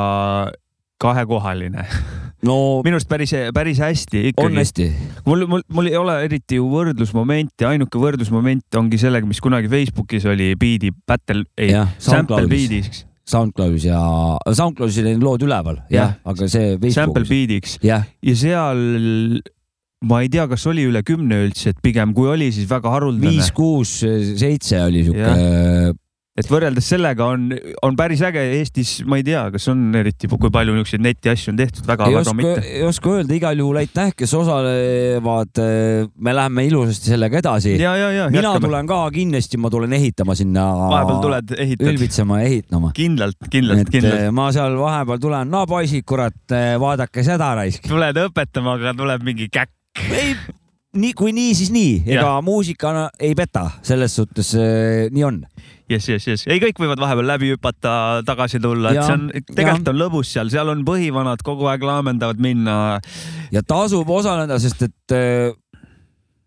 kahekohaline. no minu arust päris, päris hästi on ikkagi. hästi, mul, mul, mul ei ole eriti ju võrdlusmomenti, ainuke võrdlusmoment ongi sellega, mis kunagi Facebookis oli Beat'i battle, ei, sample beat'iks, SoundCloudis ja SoundCloudis olid lood üleval, Jah. jah, aga see sample Facebookis, beat'iks jah, ja seal ma ei tea, kas oli üle kümne üldse, et pigem kui oli, siis väga haruldane. Viis, kuus, seitse oli sihuke, et võrreldes sellega on, on päris äge Eestis, ma ei tea, kas on eriti, kui palju niisuguseid netiasju on tehtud, väga, väga oska, mitte. ei oska öelda, igal juhul aitäh, kes osalevad. me läheme ilusasti sellega edasi. mina. tulen ka kindlasti, ma tulen ehitama sinna. vahepeal tuled, ehitad. ülbitsema ja ehitama. kindlalt, kindlalt, et kindlalt. eh, ma seal vahepeal tulen, no poisid, kurat, vaadake seda raisk. tuled õpetama, aga tuleb mingi käkk. ei, nii kui nii, siis nii, ega muusika ei peta, selles suhtes eh, nii on. jess, jess, jess, ei kõik võivad vahepeal läbi hüpata, tagasi tulla, et Ja, see on, tegelikult on lõbus seal, seal on põhivanad kogu aeg laamendavad minna. ja tasub osaleda, sest et eh,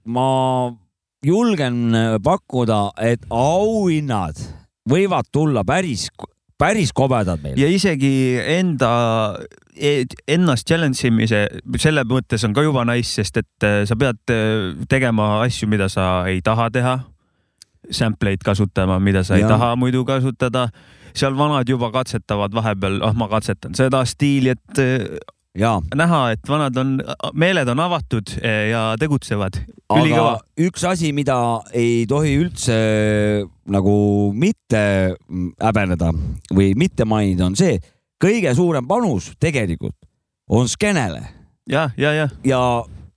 ma julgen eh, pakkuda, et auhinnad võivad tulla päris, päris kobedad meil. ja isegi enda, ennast challenge imise, selle mõttes on ka juba nice, sest et eh, sa pead tegema asju, mida sa ei taha teha. Sample eid kasutama, mida sa ei Jah. taha muidu kasutada. seal vanad juba katsetavad vahepeal, ah ma katsetan seda stiili, et eh, ja, näha, et vanad on, meeled on avatud eh, ja tegutsevad. aga üks asi, mida ei tohi üldse nagu mitte häbeneda või mitte mainida, on see, kõige suurem panus tegelikult on skeenele ja, ja, ja ja,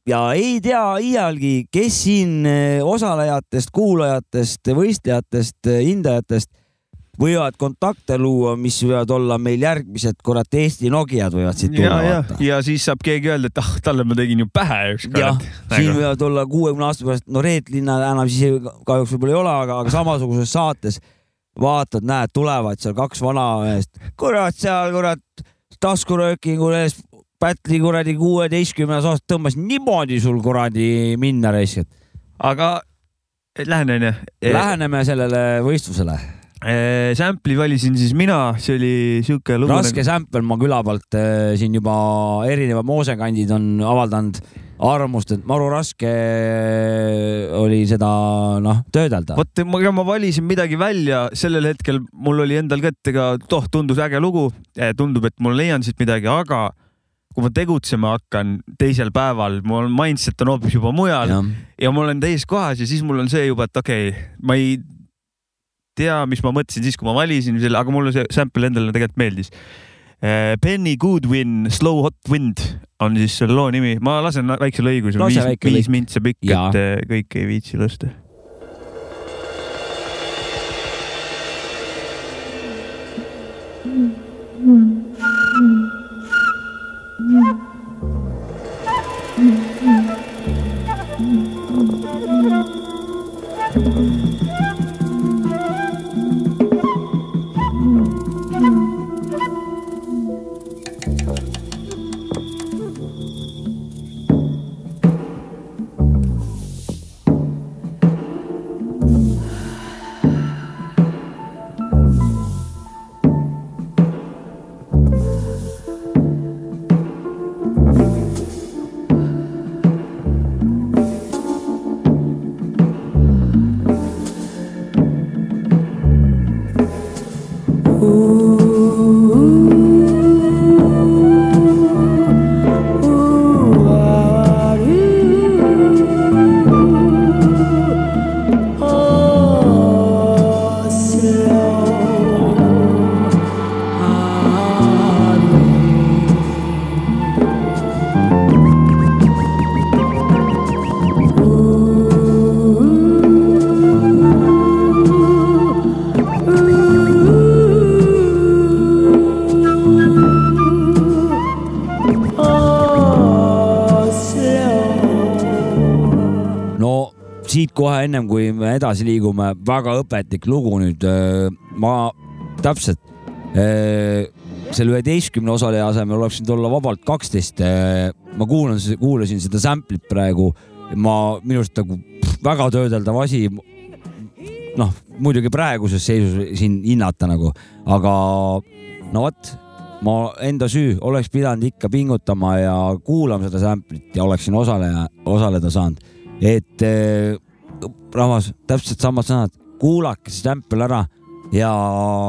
ja ei tea iialgi, kes siin eh, osalejatest, kuulajatest, võistlejatest, hindajatest võivad kontakte luua, mis võivad olla meil järgmised kurat Eesti Nokiad võivad siit ja tulla, ja ja siis saab keegi öelda, et ah, talle ma tegin ju pähe ükskord. siin võivad olla kuuekümne aasta pärast, no Reet Linna enam siis kahjuks võib-olla ei ole, aga, aga samasuguses saates vaatad, näed, tulevad seal kaks vanameest, kurat seal kurat taskuröökingu ees Pätli kuradi kuueteistkümnes aasta tõmbas niimoodi sul kuradi minna raisk, et aga lähen onju. läheneme sellele võistlusele. Sample'i valisin siis mina, see oli siuke lugu. raske sämpel, ma küla pealt eh, siin juba erinevad moosekandid on avaldanud arvamust, et maru raske oli seda noh töödelda. vot ma, ma valisin midagi välja, sellel hetkel mul oli endal ka, et ega toh, tundus äge lugu, tundub, et ma leian siit midagi, aga kui ma tegutsema hakkan teisel päeval, mul mindset on hoopis juba mujal ja. ja ma olen teises kohas ja siis mul on see juba, et okei okay,, ma ei tea, mis ma mõtlesin siis, kui ma valisin selle, aga mulle see sample endale tegelikult meeldis. Eh, Benny Goodwin, Slow Hot Wind on siis selle loo nimi, ma lasen väikse lõigu, see on viis, viis mintse pikk, et eh, kõik ei viitsi lasta Mm-hmm. Mm-hmm. Me edasi liigume, väga õpetlik lugu nüüd. ma täpselt eh, selle üheteistkümne osaleja asemel oleks võinud olla vabalt kaksteist. ma kuulan, kuulasin seda sample'it praegu, ma minu arust nagu väga töödeldav asi. noh, muidugi praeguses seisus siin hinnata nagu, aga no vot, ma enda süü, oleks pidanud ikka pingutama ja kuulama seda sample'it ja oleksin osaleja, osaleda saanud. et rahvas, täpselt samad sõnad, kuulake see sample ära ja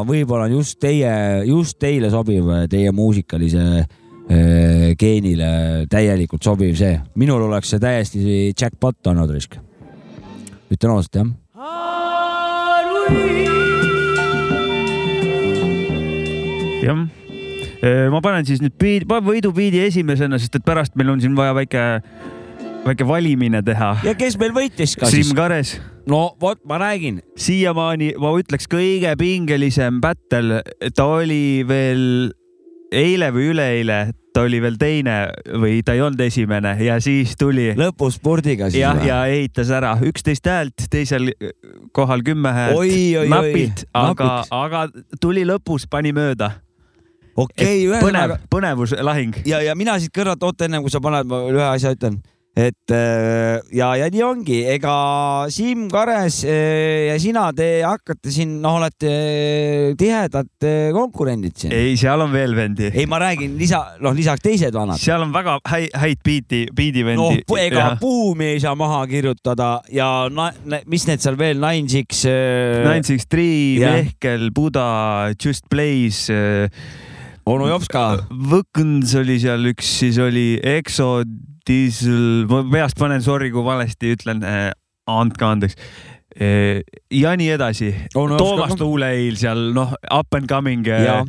võib-olla on just teie, just teile sobiv, teie muusikalise eh, geenile täielikult sobiv see. minul oleks see täiesti jackpot olnud risk. ütlen ausalt jah. jah, ma panen siis nüüd biidi, võidubiidi esimesena, sest et pärast meil on siin vaja väike, väike valimine teha. ja kes meil võitis ka Siim siis? Kares, no vot, ma räägin, siiamaani ma ütleks kõige pingelisem battle, ta oli veel eile või üleeile, ta oli veel teine või ta ei olnud esimene ja siis tuli lõpus spurdiga siis jah, ja ehitas ära üksteist häält, teisel kohal kümme häält. Oi, oi, oi, napilt, aga, aga tuli lõpus, pani mööda. okei, põnev ühesõnaga, põnevuslahing. ja, ja mina siit kõrvalt, oota ennem kui sa paned, ma ühe asja ütlen, et äh, ja, ja nii ongi, ega Siim Kares äh, ja sina, te hakkate siin, noh, olete tihedad äh, konkurendid siin. ei, seal on veel vendi. ei, ma räägin lisa, noh, lisaks teised vanad. seal on väga häid, häid biiti, noh biidivendi,. ega buumi ei saa maha kirjutada ja na, na, mis need seal veel, Nine Six. Nine Six Three, Jah. Mehkel, Buda, Just Blaze, onu Jops ka. Võkns oli seal üks, siis oli Exo, Diesel, ma peast panen, sorry, kui valesti ütlen, andke andeks. ja nii edasi. Onu Toomas Jops ka. Tuuleil seal noh, up and coming ja,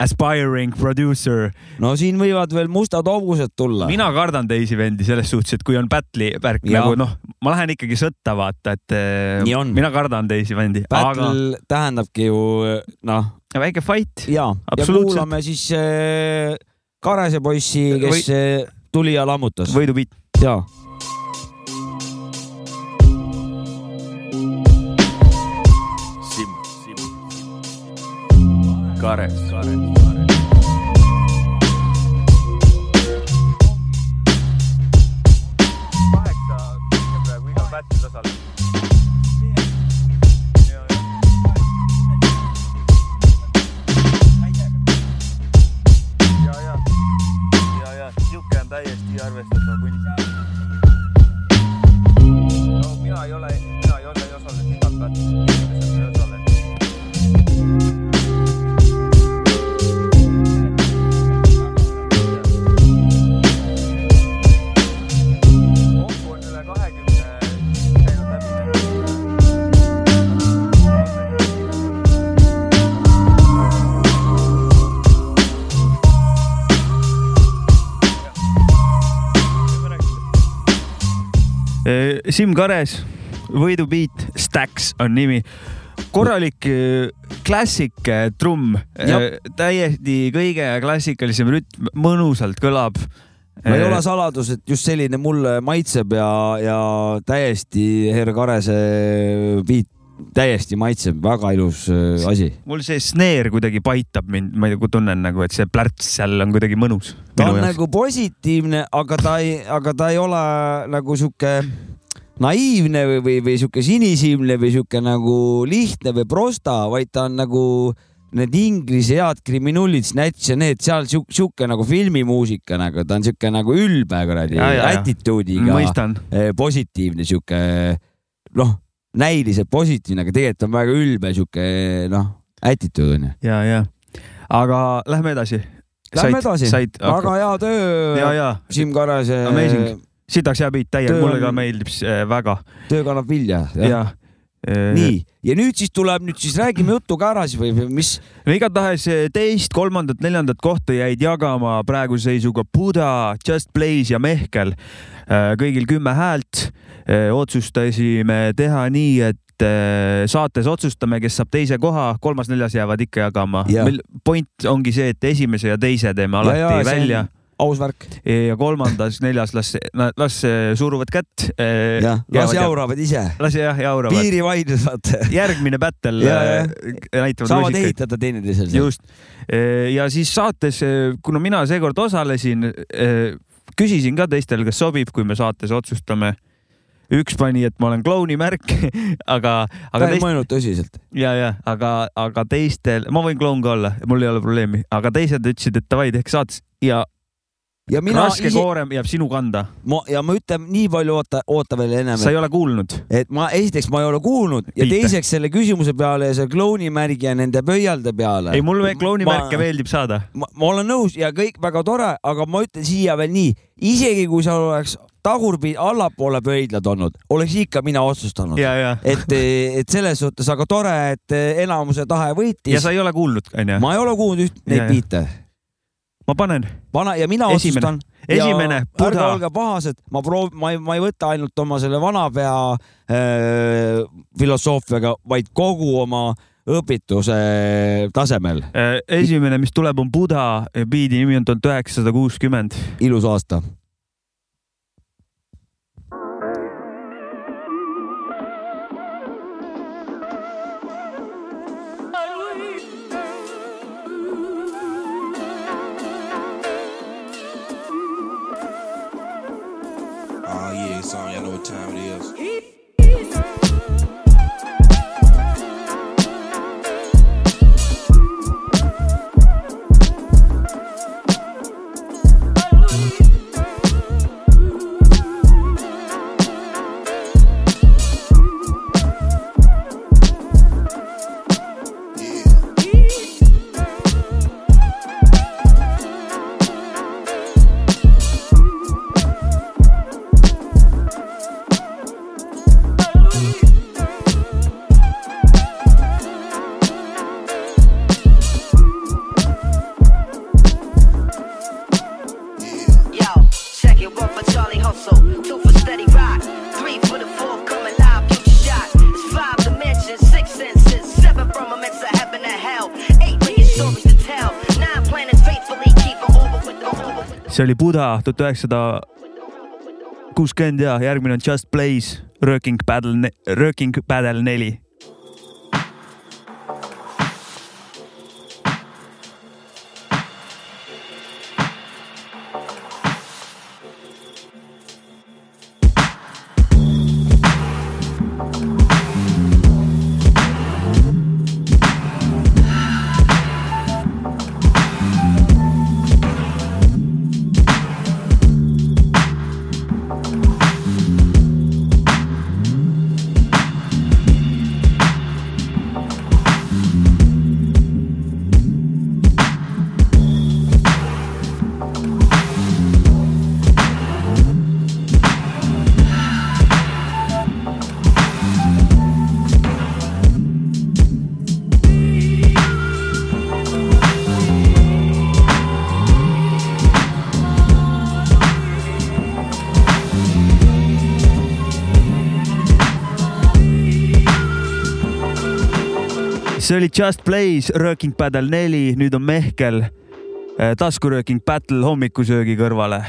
aspiring producer. no siin võivad veel mustad augused tulla. mina kardan teisi vendi selles suhtes, et kui on battle'i värk Jaa. nagu noh, ma lähen ikkagi sõtta, vaata, et eh, mina kardan teisi vendi, aga Battle tähendabki ju noh, väike fight. ja, ja kuulame siis äh, Karese poissi, kes Või... tuli ja lammutas. võidupiit. ja. Simm, Simm, Kares, Kares, Siim Kares, võidubiit, Stacks on nimi. korralik äh, klassik äh, trumm, Jah. täiesti kõige klassikalisem rütm, mõnusalt kõlab. no ei ole saladus, et just selline mulle maitseb ja, ja täiesti Herr Karese beat täiesti maitseb, väga ilus äh, asi. mul see snare kuidagi paitab mind, ma tunnen nagu, et see plärts seal on kuidagi mõnus. ta on nagu positiivne, aga ta ei, aga ta ei ole nagu sihuke naiivne või, või, või sihuke sinisilmne või sihuke nagu lihtne või prosta, vaid ta on nagu need inglise head kriminullid, Snatch ja need seal sihuke, sihuke nagu filmimuusika nagu, ta on sihuke nagu ülbe kuradi attitude'iga, mõistan. positiivne sihuke noh, näiliselt positiivne, aga tegelikult on väga ülbe sihuke noh, attitude onju. ja, ja, aga lähme edasi. Lähme edasi, said, väga hea töö Siim Karase. Amazing. Sitaks hea beat täiega, mulle ka meeldib see väga. töö kannab vilja. ja. nii, ja nüüd siis tuleb, nüüd siis räägime jutu ka ära siis või, või mis, no igatahes teist, kolmandat, neljandat kohta jäid jagama praeguse seisuga Buda, Just Blaze ja Mehkel. kõigil kümme häält. otsustasime teha nii, et saates otsustame, kes saab teise koha, kolmas-neljas jäävad ikka jagama Jah.. meil point ongi see, et esimese ja teise teeme alati ja, ja, see on välja. Aus värk. ja kolmandas, neljas las, las eh, suruvad kätt. jah, las. jauravad ise. las jah jauravad. piirivaidlused järgmine battle Ja, ja. eh, näitavad saavad ehitada teineteisele. just. ja siis saates, kuna mina seekord osalesin, küsisin ka teistel, kas sobib, kui me saates otsustame. üks pani, et ma olen klouni märk, aga, ta aga ei teist mõelnud tõsiselt. ja, ja aga, aga teistel, ma võin kloun ka olla, mul ei ole probleemi, aga teised ütlesid, et davai, tehke saates ja ja mina raske ise, koorem jääb sinu kanda. ma ja ma ütlen nii palju, oota, oota veel ennem, sa ei ole kuulnud. et ma esiteks ma ei ole kuulnud ja Viite. teiseks selle küsimuse peale ja selle klounimärgi ja nende pöialde peale. ei, mulle klouni Ma- meeldib saada. ma, olen nõus ja kõik väga tore, aga ma ütlen siia veel nii, isegi kui seal oleks tagurpidi allapoole pöidlad olnud, oleks ikka mina otsustanud. ja, ja, et, et selles suhtes, aga tore, et enamuse tahe ja võitis sa. ei ole kuulnud, onju. ma ei ole kuulnud üht Ja, neid ja. biite. Ma panen vana ja mina Esimene. otsustan. Esimene, ärge Buddha. olge pahased, ma proov-, ma ei, ma ei võta ainult oma selle vanapea äh, filosoofiaga, vaid kogu oma õpituse tasemel. Äh, esimene, mis tuleb, on Buda, biidi nimi on tuhat üheksasada kuuskümmend. ilus aasta. Time it is. Buda tuhat üheksasada kuuskümmend ja järgmine on Just Blaze, Rööking Battle, Rööking Battle neli. Just Blaze, Rööking Battle neli, nüüd on Mehkel eh, taskurööking Battle hommikusöögi kõrvale.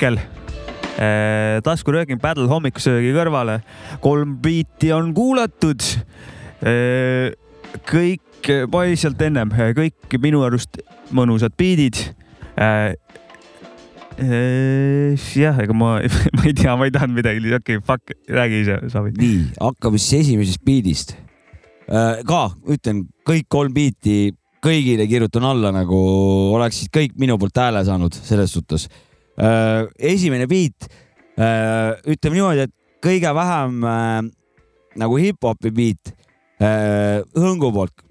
Mehkel, taskurööking Battle hommikusöögi kõrvale, kolm biiti on kuulatud. kõik, ma olin sealt ennem, kõik minu arust mõnusad biidid. jah, ega ma, ma ei tea, ma ei tahtnud midagi, okei okay,, fuck, räägi ise, Savi. nii, hakkame siis esimesest biidist. ka ütlen kõik kolm biiti kõigile kirjutan alla nagu oleksid kõik minu poolt hääle saanud selles suhtes. Esimene biit, ütleme niimoodi, et kõige vähem äh, nagu hip-hopi äh, hõngu poolt,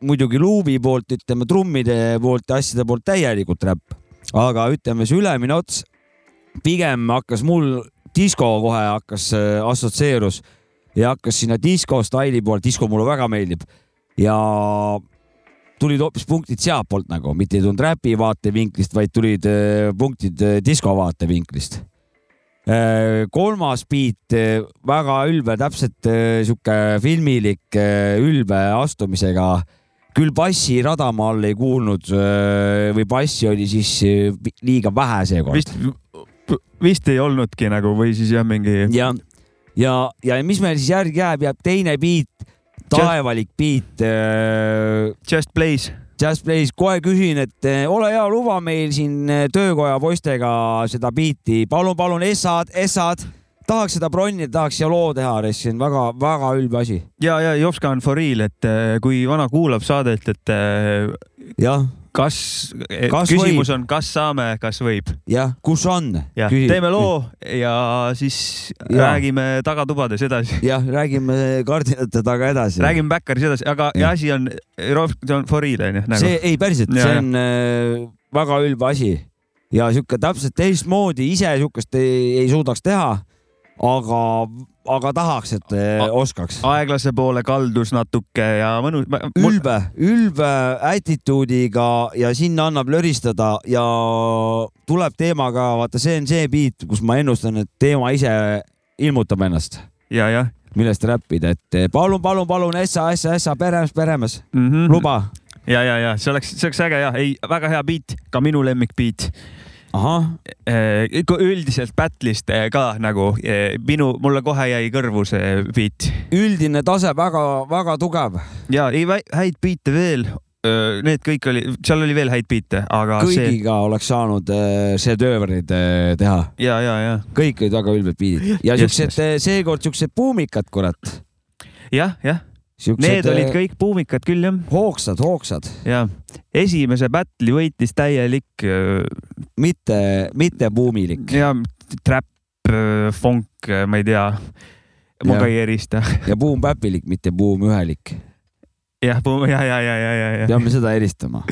muidugi luubi poolt, ütleme trummide poolt ja asjade poolt täielikult räpp, aga ütleme see ülemine ots pigem hakkas mul disko kohe hakkas äh, assotsieerus ja hakkas sinna disko staili poolt, disko mulle väga meeldib. Ja tulid hoopis punktid sealtpoolt nagu, mitte ei tulnud räpi vaatevinklist, vaid tulid äh, punktid äh, disko vaatevinklist. kolmas beat, väga ülbe, täpselt äh, sihuke filmilik äh, ülbe astumisega. küll bassi rada ma all ei kuulnud äh, või bassi oli siis äh, liiga vähe seekord. vist, vist ei olnudki nagu või siis jah, mingi. ja, ja, ja mis meil siis järgi jääb, jääb teine beat, taevalik beat äh,. Just Blaze. Just Blaze, kohe küsin, et eh, ole hea, luba meil siin eh, töökoja poistega seda biiti, palun, palun, essad, essad, tahaks seda bronnida, tahaks siia loo teha, see on väga-väga ülbe asi. ja, ja Jopska on for real, et äh, kui vana kuulab saadet, et äh, jah, kas, Kas küsimus võib? on, kas saame, kas võib. jah, kus on? teeme loo ja siis Ja. räägime tagatubades edasi. jah, räägime kardinate taga edasi. räägime Backeris edasi, aga ja. Asi on, see on for real onju nagu.. see, ei päriselt, see on äh, väga ülbe asi ja sihuke täpselt teistmoodi ise siukest ei, ei suudaks teha. aga, aga tahaks, et eh, oskaks. aeglase poole kaldus natuke ja mõnus. ülbe, ülbe attitude'iga ja sinna annab löristada ja tuleb teemaga, vaata, see on see beat, kus ma ennustan, et teema ise ilmutab ennast, ja, jah millest räppida, et eh, palun, palun, palun, ässa, ässa, ässa, peremees, peremees, mm. -hmm. luba. ja, ja, ja see oleks, see oleks äge ja, ei, väga hea beat, ka minu lemmikbeat. ahah, üldiselt Battle'ist eh, ka nagu eh, minu, mulle kohe jäi kõrvu see beat. Üldine tase väga-väga tugev, ja ei häid biite veel. Need kõik oli, seal oli veel häid biite, aga see kõigiga oleks saanud šedöövrid eh, teha, ja, ja, ja kõik olid väga ülbed beat'id. Ja siuksed, seekord siuksed buumikad, kurat. jah, jah, need olid kõik buumikad küll jah, hoogsad, hoogsad, ja esimese battle'i võitis täielik äh, mitte, mitte buumilik ja trap, funk, ma ei tea, ma Jah. ka ei erista. ja buumpäpilik, mitte buumühelik. jah, ja, ja, ja, ja, ja, ja, peame seda eristama.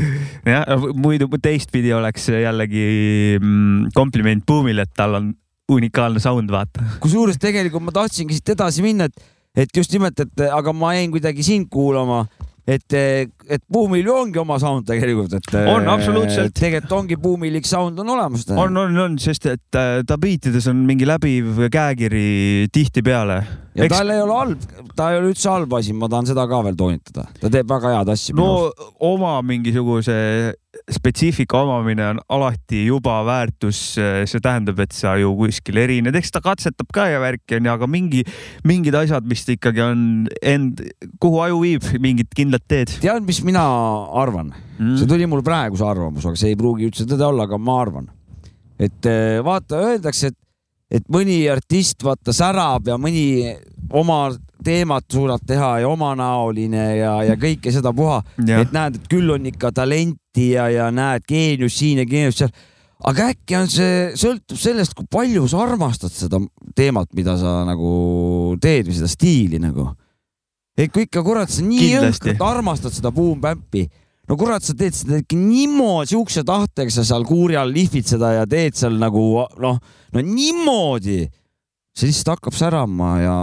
jah, muidu teistpidi oleks jällegi mm, kompliment Boomile, et tal on unikaalne sound, vaata. kusjuures tegelikult ma tahtsingi siit edasi minna, et, et just nimelt, et aga ma jäin kuidagi sind kuulama, et, et Buumil ju ongi oma sound tegelikult, et. On, absoluutselt. tegelikult ongi Buumilik sound on olemas. on, on, on, sest et äh, ta beatides on mingi läbiv käekiri tihtipeale. ja tal ei ole halb, ta ei ole üldse halb asi, ma tahan seda ka veel toonitada, ta teeb väga head asja. no oma mingisuguse spetsiifika omamine on alati juba väärtus, see tähendab, et sa ju kuskil erined, eks ta katsetab ka ja värki onju, aga mingi, mingid asjad, mis ta ikkagi on end, kuhu aju viib, mingit kindlat teed tead, mis mina arvan? mm. see tuli mul praegu see arvamus, aga see ei pruugi üldse tõde olla, aga ma arvan, et eh, vaata, öeldakse, et, et mõni artist vaata särab ja mõni oma teemat suudab teha ja omanäoline ja, ja kõike seda puha, et näed, et küll on ikka talenti ja, ja näed geenius siin ja geenius seal. aga äkki on see, sõltub sellest, kui palju sa armastad seda teemat, mida sa nagu teed või seda stiili nagu. Et kui ikka kurat sa nii jõhkralt armastad seda boom-bämpi, no kurat, sa teed seda ikka niimoodi siukse tahtega, sa seal kuuri all lihvid seda ja teed seal nagu noh, no niimoodi. see lihtsalt hakkab särama ja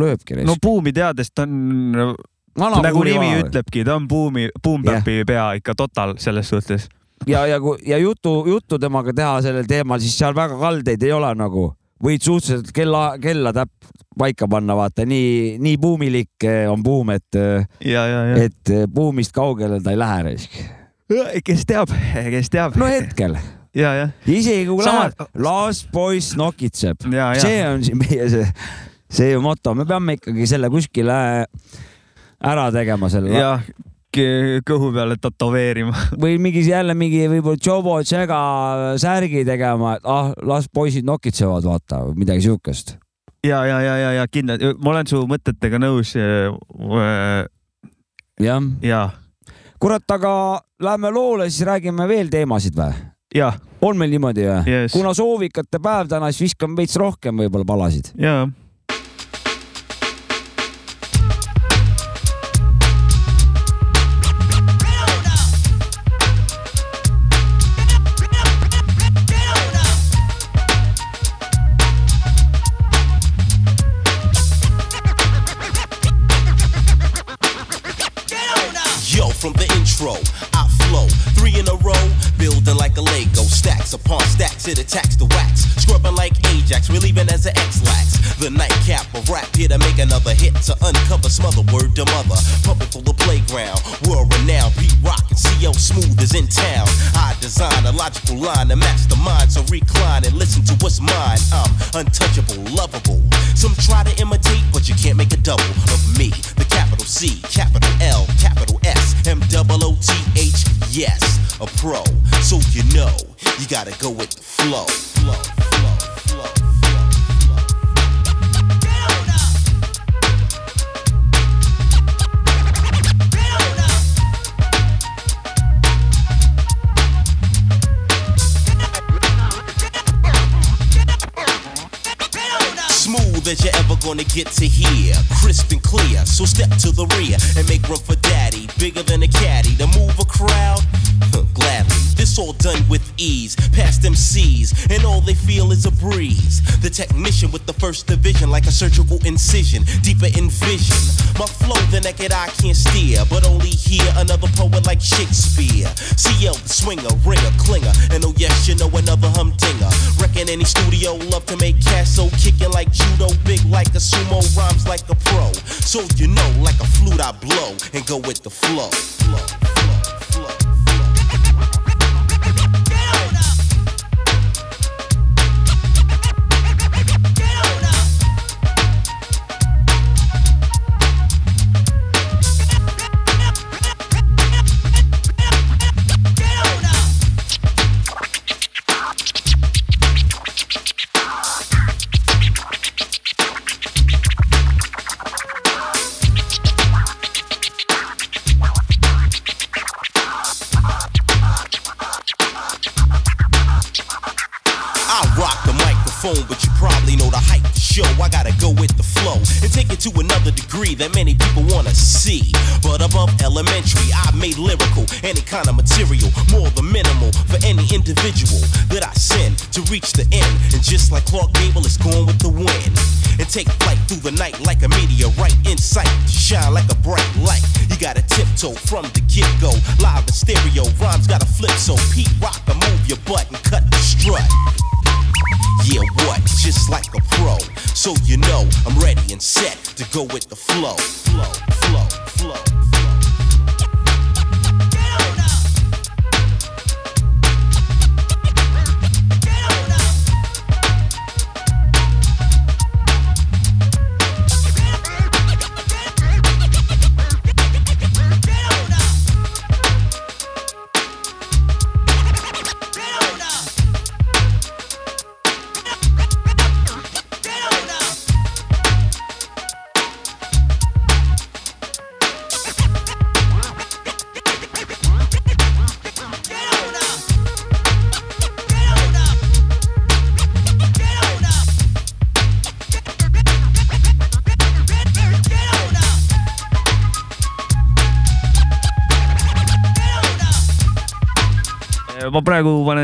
lööbki no buumi teades ta on, nagu nimi. ütlebki, ta on buumi, boom-bap'i pea ikka total selles suhtes. ja, ja, ja jutu, juttu temaga teha sellel teemal, siis seal väga kaldeid ei ole nagu, võid suhteliselt kella, kella täpp paika panna, vaata nii, nii buumilik eh, on buum, et, ja, ja, ja. et eh, buumist kaugele ta ei lähe raisk. kes teab, kes teab no hetkel, ja, jah, isegi kui Sama- läheb, las poiss nokitseb. ja, ja see on siin meie see, see moto, me peame ikkagi selle kuskile ära tegema selle jah, kõhu peale tätoveerima. või mingi jälle mingi võib-olla Jobo Tšega särgi tegema, et ah, las poisid nokitsevad, vaata, midagi siukest. ja, ja, ja, ja, ja kindlasti, ma olen su mõtetega nõus. jah, ja, kurat, aga lähme loole, siis räägime veel teemasid või? on meil niimoodi või Yes. kuna soovikate päev täna, siis viskame veits rohkem võib-olla palasid. ja. It attacks the wax, scrubbing like Ajax, relieving as an X-lax. The nightcap of rap here to make another hit to uncover smother word to mother, pumping for the playground, world renowned, beat rock and CL Smooth is in town. I design a logical line to match the mind, so recline and listen to what's mine. I'm untouchable, lovable. Some try to imitate, but you can't make a double of me. The capital C, capital L, capital S, M double O T H. Yes, a pro. So you know you gotta go with the flow. Flow, as you're ever gonna get to hear. Crisp and clear, so step to the rear and make room for daddy. Bigger than a caddy to move a crowd. Gladly, this all done with ease. Past them C's, and all they feel is a breeze. The technician with the first division, like a surgical incision, deeper in vision. My flow, the naked eye can't steer, but only hear another poet like Shakespeare. CL, the swinger, ringer, clinger, and oh yes, you know another humdinger. Reckon any studio love to make cash, so kicking like judo, big like a sumo, rhymes like a pro. So you know, like a flute, I blow and go with the. Flow, flow, but you probably know the hype show. I gotta go with the flow and take it to another degree that many people wanna see. But above elementary, I made lyrical, any kind of material, more than minimal for any individual that I send to reach the end. And just like Clark Gable, it's going with the wind. And take flight through the night like a meteorite in sight, shine like a bright light. You gotta tiptoe from the get go, live in stereo, rhymes gotta flip so Pete Rock can move your butt and cut the strut. Yeah, what? Just like a pro. So you know I'm ready and set to go with the flow. Flow, flow, flow.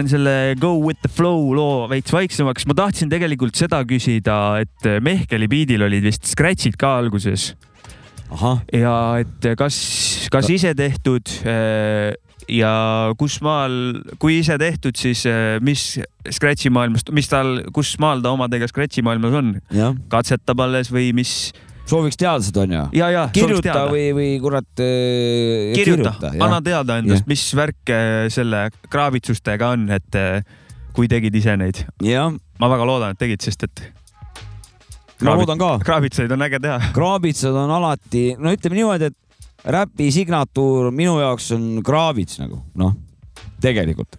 Panen selle Go with the flow loo veits vaiksemaks. ma tahtsin tegelikult seda küsida, et Mehkeli biidil olid vist scratch'id ka alguses. ja et kas, kas ise tehtud eh, ja kus maal, kui ise tehtud, siis eh, mis Scratchi maailmast, mis tal, kus maal ta omadega Scratchi maailmas on? katsetab alles või mis, sooviks teada seda onju. kirjuta või, või kurat äh, kirjuta, jah. anna teada endast, mis värk selle kraavitsustega on, et äh, kui tegid ise neid. ma väga loodan, et tegid, sest et ma loodan ka. kraavitsaid on äge teha. kraabitsad on alati, no ütleme niimoodi, et räpi signatuur minu jaoks on kraavits nagu noh, tegelikult.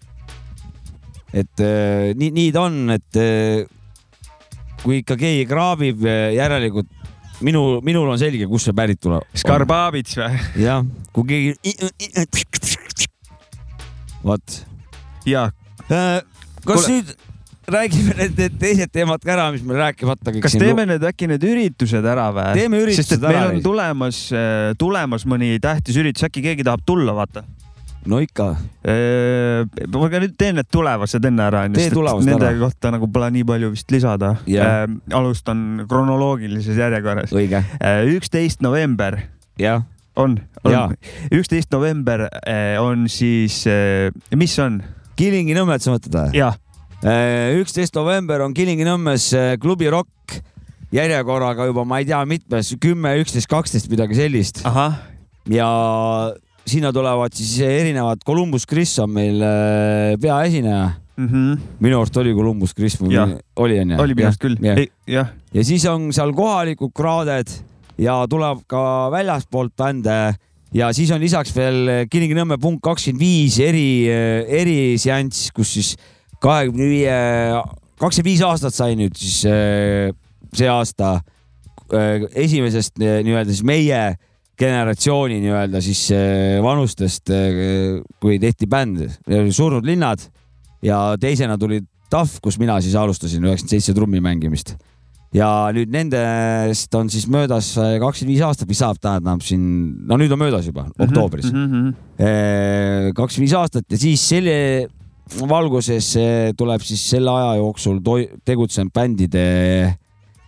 et äh, nii, nii ta on, et äh, kui ikka keegi kraabib, järelikult minu, minul on selge, kust see pärit tuleb. Skarbavits või? jah, kui keegi. vot ja äh,. kas Kuule- nüüd räägime need, need teised teemad ka ära, mis meil rääkimata kõik kas teeme need äkki need üritused ära või? Teeme üritused et meil ära. on tulemas, tulemas mõni tähtis üritus, äkki keegi tahab tulla, vaata. No ikka, ma ka nüüd teen need tulevased enne ära, tulevased nende ära. kohta nagu pole nii palju vist lisada Jah.. alustan kronoloogilises järjekorras. õige, üksteist november jah, on, on, üksteist november on siis, mis on? Kilingi-Nõmmet sa mõtled või? jah, üksteist november on Kilingi-Nõmmes äh, klubi Rock järjekorraga juba ma ei tea mitmes, kümme, üksteist, kaksteist, midagi sellist ja sinna tulevad siis erinevad, Columbus Chris on meil äh, peaesineja, minu arust oli Columbus Chris, oli onju? oli minu arust küll, jah, ja siis on seal kohalikud kraaded ja tuleb ka väljaspoolt bände ja siis on lisaks veel Kilingi-Nõmme punkt kakskümmend viis eri, eriseanss, kus siis kahekümne viie, kakskümmend viis aastat sai nüüd siis eh, see aasta esimesest nii-öelda siis meie generatsiooni nii-öelda siis eh, vanustest, kui tehti bänd, Surnud linnad ja teisena tuli TAF, kus mina siis alustasin üheksakümmend seitse trummi mängimist. Ja nüüd nendest on siis möödas kakskümmend viis aastat, mis saab, tähendab siin, no nüüd on möödas juba, Mhm, oktoobris. kakskümmend viis aastat ja siis selle valguses eh, tuleb siis selle aja jooksul tegutsenud bändide,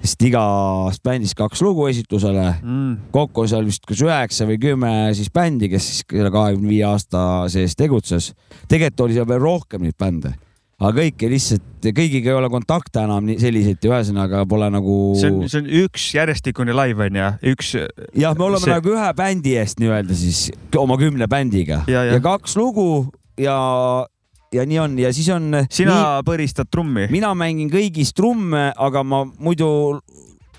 sest igast bändist kaks lugu esitlusele. Mm. kokku on seal vist kas üheksa või kümme siis bändi, kes siis selle kahekümne viie aasta sees tegutses. tegelikult oli seal veel rohkem neid bände, aga kõiki lihtsalt, kõigiga ei ole kontakte enam nii selliseid ja ühesõnaga pole nagu. see on, see on üks järjestikune live on ju, üks. jah, me oleme see... nagu ühe bändi eest nii-öelda siis oma kümne bändiga Ja, ja. ja kaks lugu ja, ja nii on ja siis on. sina nii... põristad trummi? mina mängin kõigis trumme, aga ma muidu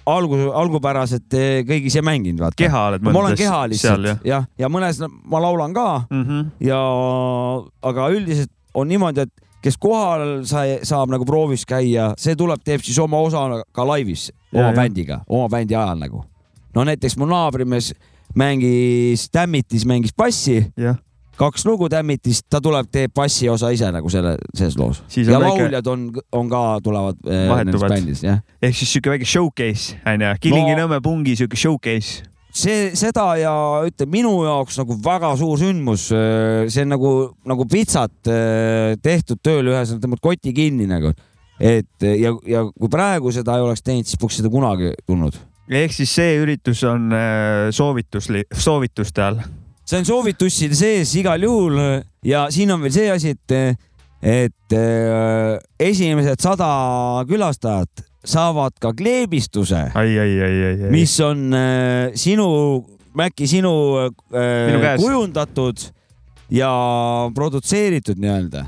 algus, algupäraselt eh, kõigis ei mänginud, vaata. keha oled ma olen keha lihtsalt jah jah, ja mõnes ma laulan ka mm? -hmm. ja, aga üldiselt on niimoodi, et kes kohal sai, saab nagu proovis käia, see tuleb, teeb siis oma osa ka laivis Ja, oma ja. bändiga, oma bändi ajal nagu. no näiteks mu naabrimees mängis Tämmitis, mängis bassi, jah, kaks lugu Tämmitis, ta tuleb, teeb bassi osa ise nagu selle, selles loos. Ja väike- lauljad on, on ka, tulevad Vahetuvad. nendest bändist, jah. ehk siis siuke väike showcase onju, Kilingi-Nõmme pungi siuke showcase. see, seda ja ütleme minu jaoks nagu väga suur sündmus, see on nagu, nagu pitsat äh, tehtud tööl, ühesõnaga tõmbad koti kinni nagu. et ja, ja kui praegu seda ei oleks teinud, siis poleks seda kunagi tulnud. ehk siis see üritus on äh, soovitusli-, soovituste all. See on soovitusside sees igal juhul ja siin on veel see asi, et, et äh, esimesed sada külastajat saavad ka kleebistuse, mis on äh, sinu, Mäkki, sinu äh, kujundatud ja produtseeritud nii-öelda.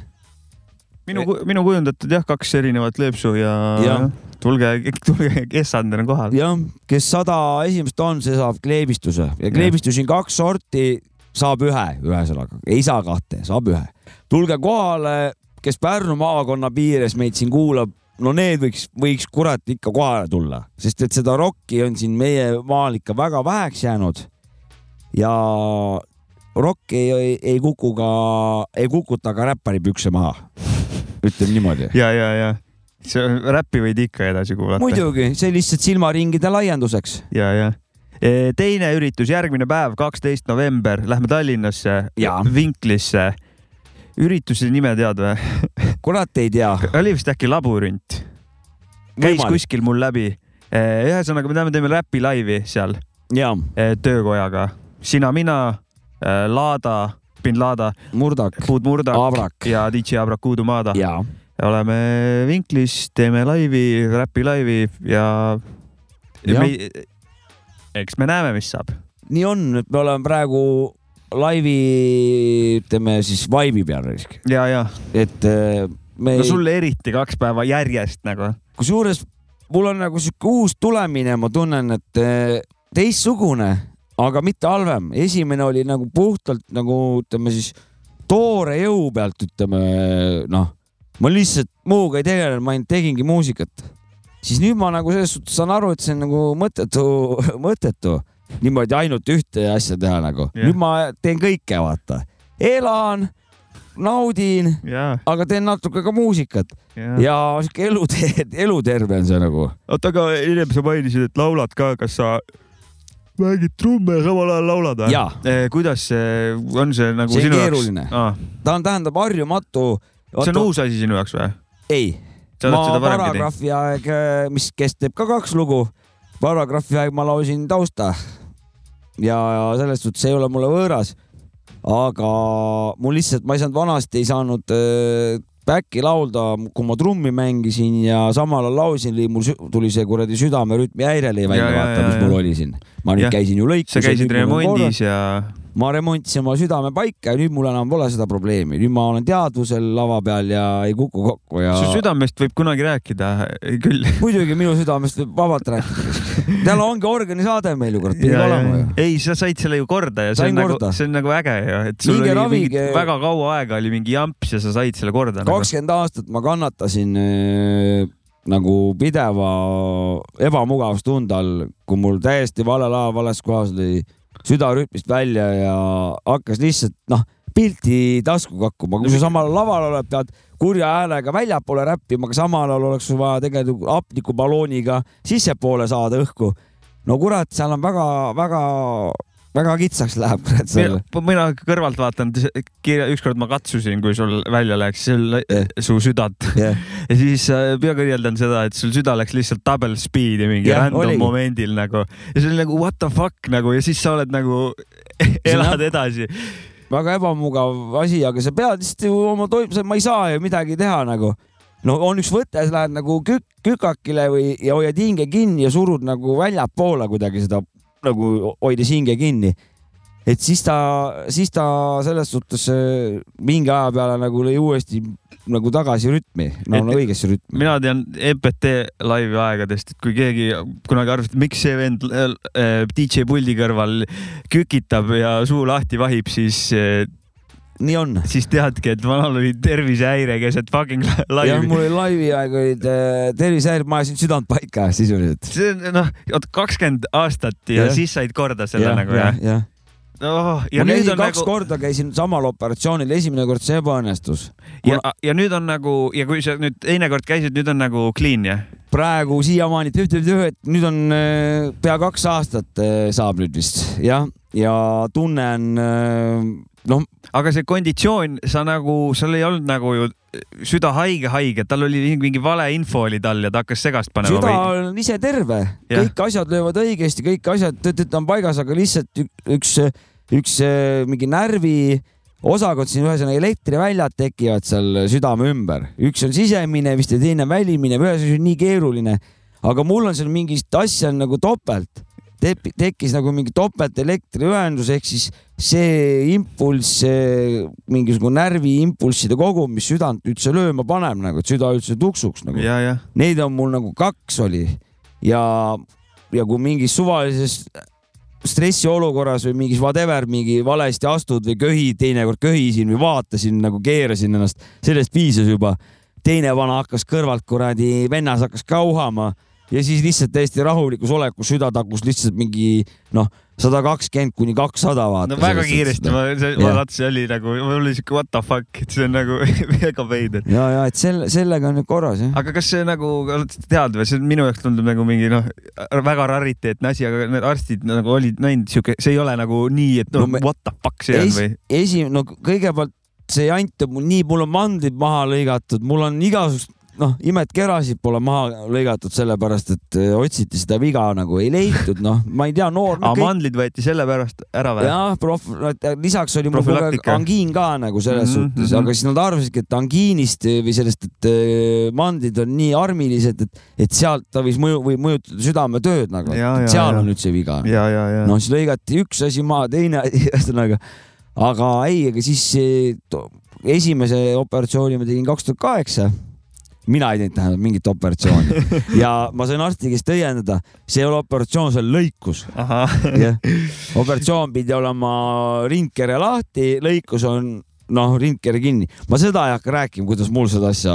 minu, minu kujundatud jah, kaks erinevat leepsu ja, ja. tulge, tulge, kes on kohal. jah, kes sada esimest on, see saab kleebistuse ja kleebistusi on kaks sorti, saab ühe, ühesõnaga ei saa kahte, saab ühe. tulge kohale, kes Pärnu maakonna piires meid siin kuulab, no need võiks, võiks kurat ikka kohale tulla, sest et seda rokki on siin meie maal ikka väga väheks jäänud. ja rokk ei, ei, ei kuku ka, ei kukuta ka räppari pükse maha. ütleme niimoodi. ja, ja, ja see räppi võid ikka edasi kuulata. muidugi, see lihtsalt silmaringide laienduseks. ja, ja teine üritus, järgmine päev, kaksteist november, lähme Tallinnasse Vinklisse. ürituse nime tead või? kurat ei tea. oli vist äkki labürint? käis kuskil mul läbi. ühesõnaga, me teeme, teeme räpi laivi seal töökojaga. sina, mina, Laada, bin Laada, murdak. Puud Murdak Abrak. ja DJ Abrakuudu Maada. jaa, oleme Vinklis, teeme laivi, räpi laivi ja, ja me, eks me näeme, mis saab. nii on, et me oleme praegu laivi, ütleme siis vibe'i peal, ja, ja et äh, me no sulle eriti kaks päeva järjest nagu. kusjuures mul on nagu sihuke uus tulemine, ma tunnen, et eh, teistsugune, aga mitte halvem. esimene oli nagu puhtalt nagu ütleme siis toore jõu pealt, ütleme noh, ma lihtsalt muuga ei tegelenud, ma ainult tegingi muusikat. Siis nüüd ma nagu selles suhtes saan aru, et see on nagu mõttetu, mõttetu niimoodi ainult ühte asja teha nagu Jah. nüüd ma teen kõike, vaata, elan, naudin, ja, aga teen natuke ka muusikat ja. ja sihuke elutee, eluterve on see nagu. oota, aga ennem sa mainisid, et laulad ka, kas sa mängid trumme ja samal ajal laulad või? Jaa. kuidas see on see nagu See on sinu keeruline. jaoks? ta on, tähendab harjumatu. see on uus asi sinu jaoks või? ei, sa oled ma seda varemgi teinud? paragrahvi aeg, mis kestab ka kaks lugu, paragrahvi aeg ma laulsin tausta. ja selles suhtes ei ole mulle võõras. aga mul lihtsalt, ma ei saanud vanasti, ei saanud äh, back'i laulda, kui ma trummi mängisin ja samal ajal laulsin, mul tuli see kuradi südamerütmi häire oli välja, Ja, ja, vaata, ja, mis ja. mul oli siin. ma nüüd Jah. käisin ju lõikus. sa käisid remondis ja ma remontisin oma südame paika ja nüüd mul enam pole seda probleemi, nüüd ma olen teadvusel lava peal ja ei kuku kokku ja su südamest võib kunagi rääkida küll. muidugi minu südamest võib vabalt rääkida. tal ongi organisaade meil ju kurat, pidi olema ju. ei, sa said selle ju korda ja see on nagu korda., see on nagu äge ju, et sul Minge oli ravige- mingi väga kaua aega oli mingi jamps ja sa said selle korda nagu.. kakskümmend aastat ma kannatasin äh, nagu pideva ebamugavustunde all, kui mul täiesti vale laev vales kohas oli süda rütmist välja ja hakkas lihtsalt noh, pilti tasku kakkuma, kui sa samal laval oled, pead kurja häälega väljapoole räppima, aga samal ajal oleks sul vaja tegelikult hapnikuballooniga sissepoole saada õhku. no kurat, seal on väga-väga, väga kitsaks läheb kurat seal. mina kõrvalt vaatan, ükskord ma katsusin, kui sul välja läks sul, Jah. su südant jah, ja siis äh, pean kirjeldan seda, et sul süda läks lihtsalt double speed'i mingi Jah, random oligi. momendil nagu ja see oli nagu what the fuck nagu ja siis sa oled nagu elad edasi. väga ebamugav asi, aga sa pead lihtsalt ju oma toim-, ma ei saa ju midagi teha nagu. no on üks võte, sa lähed nagu kük-, kükakile või ja hoiad hinge kinni ja surud nagu väljapoole kuidagi seda nagu hoides hinge kinni. et siis ta, siis ta selles suhtes äh, mingi aja peale nagu lõi uuesti nagu tagasi rütmi, no, Et- no õigesse rütmi. mina tean EPT laivi aegadest, et kui keegi kunagi arvas, et miks see vend äh, äh, DJ puldi kõrval kükitab ja suu lahti vahib, siis äh, nii on. siis teadki, et vanal oli tervisehäire keset fucking jah, laivi. mul oli laivi aeg olid äh, tervisehäired, ma ajasin südant paika sisuliselt. see on noh, oot kakskümmend aastat ja, Jah. siis said korda selle nagu jah? jah Oh, ja ja ma nüüd käisin on kaks nagu korda käisin samal operatsioonil, esimene kord see ebaõnnestus. ja, ja nüüd on nagu ja kui sa nüüd teinekord käisid, nüüd on nagu clean jah? praegu siiamaani, et nüüd on äh, pea kaks aastat äh, saab nüüd vist jah, ja tunne on äh, noh, aga see konditsioon, sa nagu, sul ei olnud nagu ju süda haige, haige, tal oli mingi valeinfo oli tal ja ta hakkas segast panema süda või? on ise terve, kõik asjad löövad õigesti, kõik asjad tõtt-tõtt on paigas, aga lihtsalt ük- üks, üks äh, mingi närvi osakond siin, ühesõnaga elektriväljad tekivad seal südame ümber, üks on sisemine vist ja teine välimine, ühesõnaga see on nii keeruline. aga mul on seal mingit asja on nagu topelt, tekkis nagu mingi topelt elektriühendus ehk siis see impulss, mingisugune närviimpulsside kogum, mis südant üldse lööma paneb nagu, et süda üldse tuksuks nagu. Neid on mul nagu kaks oli ja, ja kui mingis suvalises stressiolukorras või mingis whatever mingi valesti astud või köhid, teinekord köhisin või vaatasin nagu keerasin ennast, sellest piisas juba. teine vana hakkas kõrvalt kuradi, vennas hakkas ka uhama ja siis lihtsalt täiesti rahulikus olekus süda takkus lihtsalt mingi noh, sada kakskümmend kuni kakssada vaata. no väga kiiresti, ma, ma Jah. vaatasin, see oli nagu, mul oli siuke what the fuck, et see on nagu väga veider. ja, ja et selle, sellega on nüüd korras jah. aga kas see nagu, oled sa tead või see minu jaoks tundub nagu mingi noh, väga rariteetne asi, aga need arstid nagu olid näinud siuke, see ei ole nagu nii, et noh No me- what the fuck see on Es, või? esi-, no kõigepealt see jant on mul nii, mul on mandlid maha lõigatud, mul on igasugust noh, imet kerasid pole maha lõigatud sellepärast, et eh, otsiti seda viga nagu ei leitud, noh, ma ei tea, noor. aga mandlid võeti sellepärast ära või? jah, prof, lisaks oli mul angiin ka nagu selles Mhm, suhtes, mhm. aga siis nad arvasidki, et angiinist või sellest, et eh, mandlid on nii armilised, et, et sealt ta võis mõju või mõjutada südametööd nagu, seal ja. on nüüd see viga. ja, ja, ja no siis lõigati üks asi maha, teine asi, ühesõnaga, aga ei, ega siis eh, esimese operatsiooni ma tegin kaks tuhat kaheksa mina ei teinud tähendab mingit operatsiooni ja ma sain arsti käest õiendada, see ei ole operatsioon, see on lõikus. operatsioon pidi olema rindkere lahti, lõikus on noh, rindkere kinni. ma seda ei hakka rääkima, kuidas mul seda asja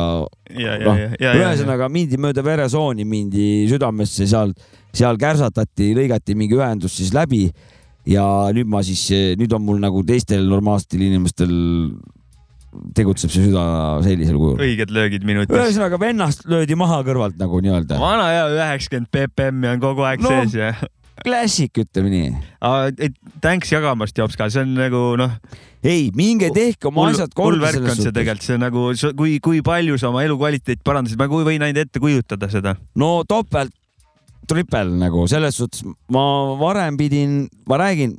ja, ja, ja, ja, ja, ühesõnaga mindi mööda veresooni, mindi südamesse, seal, seal kärsatati, lõigati mingi ühendus siis läbi ja nüüd ma siis, nüüd on mul nagu teistel normaalsetel inimestel tegutseb see süda sellisel kujul. õiged löögid minutis. ühesõnaga vennast löödi maha kõrvalt nagu nii-öelda. vana hea üheksakümmend BPM-i on kogu aeg No. sees ja. klassik, ütleme nii. Thanks jagamast, Jopska, see on nagu noh, ei, minge tehke oma asjad hull korda värk on see tegelikult, see nagu, kui, kui palju sa oma elukvaliteeti parandasid, ma võin ainult ette kujutada seda. no topelt, tripel nagu selles suhtes ma varem pidin, ma räägin,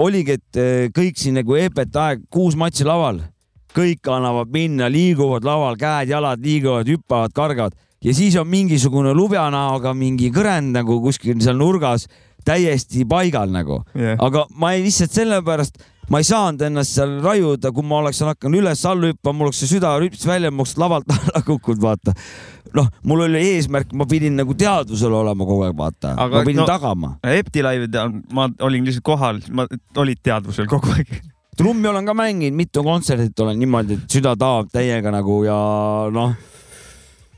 oligi, et eh, kõik siin nagu EPT aeg, kuus matši laval, kõik annavad minna, liiguvad laval, käed-jalad liiguvad, hüppavad, kargavad ja siis on mingisugune lubjanäoga mingi kõrend nagu kuskil seal nurgas täiesti paigal nagu jah, aga ma ei lihtsalt sellepärast, ma ei saanud ennast seal raiuda, kui ma oleksin hakanud üles-alla hüppama, mul oleks see süda rüps välja, ma oleks lavalt alla kukkunud, vaata. noh, mul oli eesmärk, ma pidin nagu teadvusel olema kogu aeg, vaata, ma pidin no, tagama. Epti laividel ma olin lihtsalt kohal, ma, olid teadvusel kogu aeg. Trummi olen ka mänginud, mitu kontserdit olen niimoodi, et süda taab täiega nagu ja noh,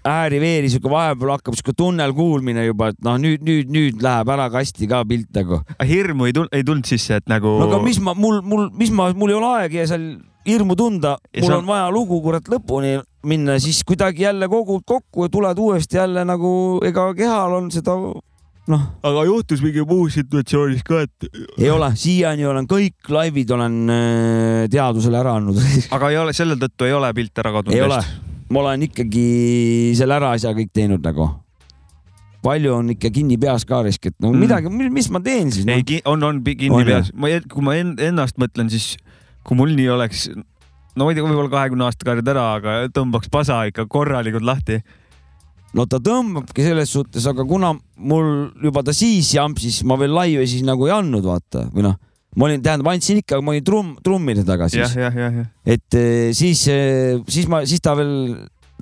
ääri-veeri sihuke vahepeal hakkab sihuke tunnelkuulmine juba, et noh, nüüd, nüüd, nüüd läheb ära kasti ka pilt nagu. hirmu ei tulnud, ei tulnud sisse, et nagu. no aga mis ma, mul, mul, mis ma, mul ei ole aega ja seal hirmu tunda, mul on vaja lugu kurat lõpuni minna, siis kuidagi jälle kogud kokku ja tuled uuesti jälle nagu, ega kehal on seda, noh, aga juhtus mingi muus situatsioonis ka, et. ei ole, siiani olen kõik laivid olen äh, teadusele ära andnud. aga ei ole, selle tõttu ei ole pilt ära kadunud. ei ole, ma olen ikkagi selle ära asja kõik teinud nagu. palju on ikka kinni peas ka risk, et no Mm. midagi, mis ma teen siis no? ei,? on, on kinni On, peas, ma, kui ma en- ennast mõtlen, siis kui mul nii oleks, no ma ei tea, võib-olla kahekümne aasta karjad ära, aga tõmbaks pasa ikka korralikult lahti. No ta tõmbabki selles suhtes, aga kuna mul juba ta siis jampsis, ma veel laive siis nagu ei andnud, vaata või noh, ma olin, tähendab, andsin ikka, ma olin trumm, trummide taga siis,, et eh, siis, siis ma, siis ta veel,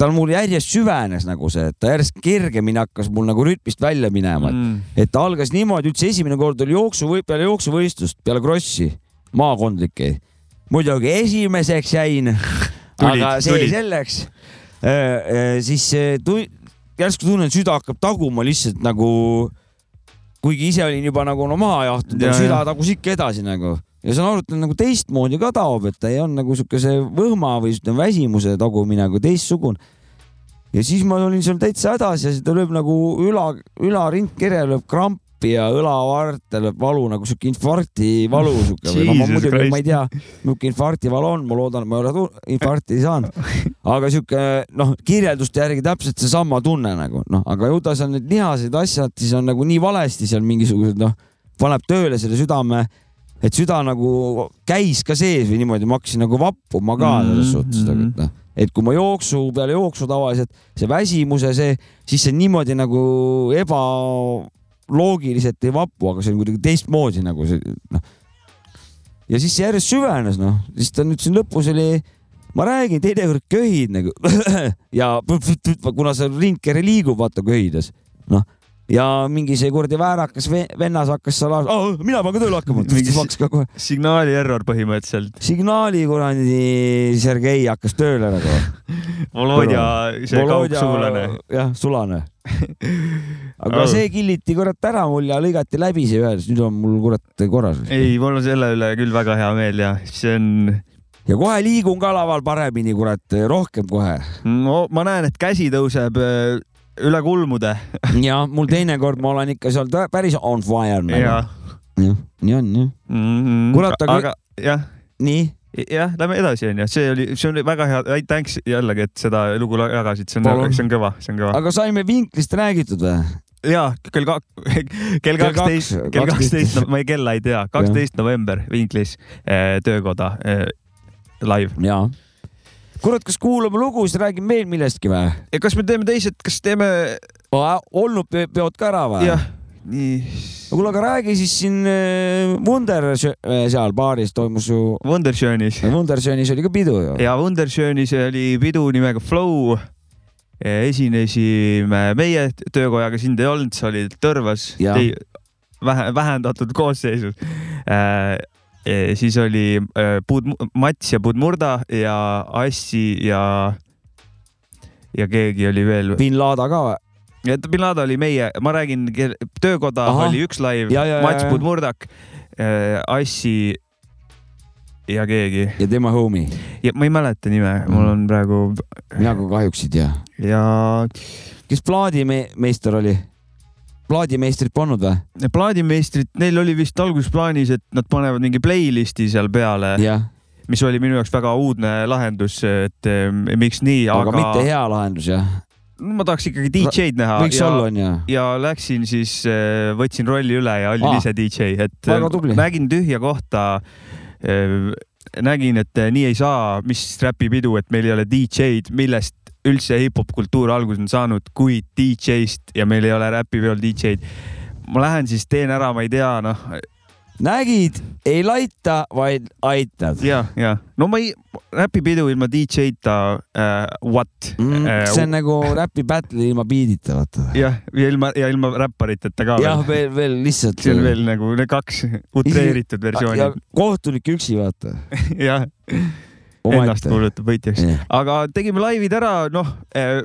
tal mul järjest süvenes nagu see, et ta järjest kergemini hakkas mul nagu rütmist välja minema mm., et ta algas niimoodi, üldse esimene kord oli jooksu, peale jooksuvõistlust, peale krossi, maakondlikke. muidugi esimeseks jäin, aga see tulid. selleks. siis eh, tu- järsku tunnen, süda hakkab taguma lihtsalt nagu, kuigi ise olin juba nagu no maha jahtunud Ja,, süda ja. tagus ikka edasi nagu ja saan aru, et ta nagu teistmoodi ka taob, et ta ei on nagu siukese võhma või ütleme väsimuse tagumine nagu teistsugune. ja siis ma olin seal täitsa hädas ja siis ta lööb nagu üla, ülarindkere lööb krampi ja õlavarte lööb valu nagu siuke infarkti valu siuke või no ma muidugi ma ei tea, milline infarkti valu on, ma loodan, et ma ei ole infarkti saanud. aga siuke noh, kirjelduste järgi täpselt seesama tunne nagu noh, aga ju ta seal need lihased asjad siis on nagu nii valesti seal mingisugused noh, paneb tööle selle südame, et süda nagu käis ka sees või niimoodi, ma hakkasin nagu vappuma ka selles Mhm, suhtes mhm. et noh, et kui ma jooksu peale jooksu tavaliselt see väsimus ja see, siis see niimoodi nagu ebaloogiliselt ei vapu, aga see on kuidagi teistmoodi nagu see noh. ja siis see järjest süvenes noh, siis ta nüüd siin lõpus oli, ma räägin, teinekord köhid nagu. Ja kuna see ringkere liigub, vaata köhides, noh ja mingi see kuradi väärakas ve vennas hakkas seal oh,, mina pean ka tööle hakkama, Mingi- ka kohe. signaali error põhimõtteliselt. signaali kuradi Sergei hakkas tööle nagu. Volodja, see kaugsugulane. jah, sulane. aga see killiti kurat ära mul ja lõigati läbi see ühes, nüüd on mul kurat korras. ei, mul on selle üle küll väga hea meel ja see on, ja kohe liigun ka laval paremini, kurat, rohkem kohe. no ma näen, et käsi tõuseb üle kulmude ja mul teinekord ma olen ikka seal päris on fire. ja jah, nii on jah. mm,. Kurat, aga- aga jah, nii, jah, lähme edasi onju, see oli, see oli väga hea, thanks jällegi, et seda lugu jagasid, see on see on kõva, see on kõva. aga saime vinklist räägitud või? ja kell kak-, kell kaksteist kaks-, kell 12. kaksteist, ma ei kella ei tea, kaksteist november Vinklis eh, töökoda eh, live. jaa. kurat, kas kuulame lugu, siis räägime veel millestki või? ja kas me teeme teised, kas teeme olnud pe- peod ka ära või? jah, nii kuule, aga räägi siis siin äh, Wunder äh, seal baaris toimus ju, Wondershonis Wundersönis oli ka pidu ju. ja Wondershonis oli pidu nimega Flow. esinesime meie töökojaga, sind ei olnud, sa olid Tõrvas vähe, vähendatud koosseisus äh,. Siis oli äh, Bud, Mats ja Budmurda ja Assi ja, ja keegi oli veel. bin Laada ka või? et bin Laden oli meie, ma räägin, töökoda. Aha. oli üks ja, Mats. Budmurdak äh,, Assi ja keegi ja tema homie. ja ma ei mäleta nime, mul on praegu mina ka kahjuks ei tea. ja kes plaadimeister oli? Plaadimeistrit polnud või? plaadimeistrid, neil oli vist alguses plaanis, et nad panevad mingi playlist'i seal peale, jah, mis oli minu jaoks väga uudne lahendus, et eh, miks nii, aga aga, mitte hea lahendus jah. ma tahaks ikkagi DJ-d näha võiks ja, olla onju. ja läksin siis, võtsin rolli üle ja olin Aa. ise DJ, et nägin tühja kohta. nägin, et nii ei saa, mis räpipidu, et meil ei ole DJ-d, millest üldse hip-hop kultuur alguse on saanud, kui DJ-st ja meil ei ole räpipeol DJ-d. ma lähen siis teen ära, ma ei tea, noh nägid, ei laita, vaid aitad. ja, ja no ma ei, räpipidu ilma DJ-ta äh,, what Mm, Äh, see on nagu räpi battle ilma biidita, vaata. jah, ja ilma ja ilma räppariteta ka jah, veel. veel, lihtsalt. see on veel nagu kaks utreeritud versiooni. kohtunik üksi, vaata. jah, ennast kuulutab võitjaks. jah, aga tegime laivid ära, noh eh,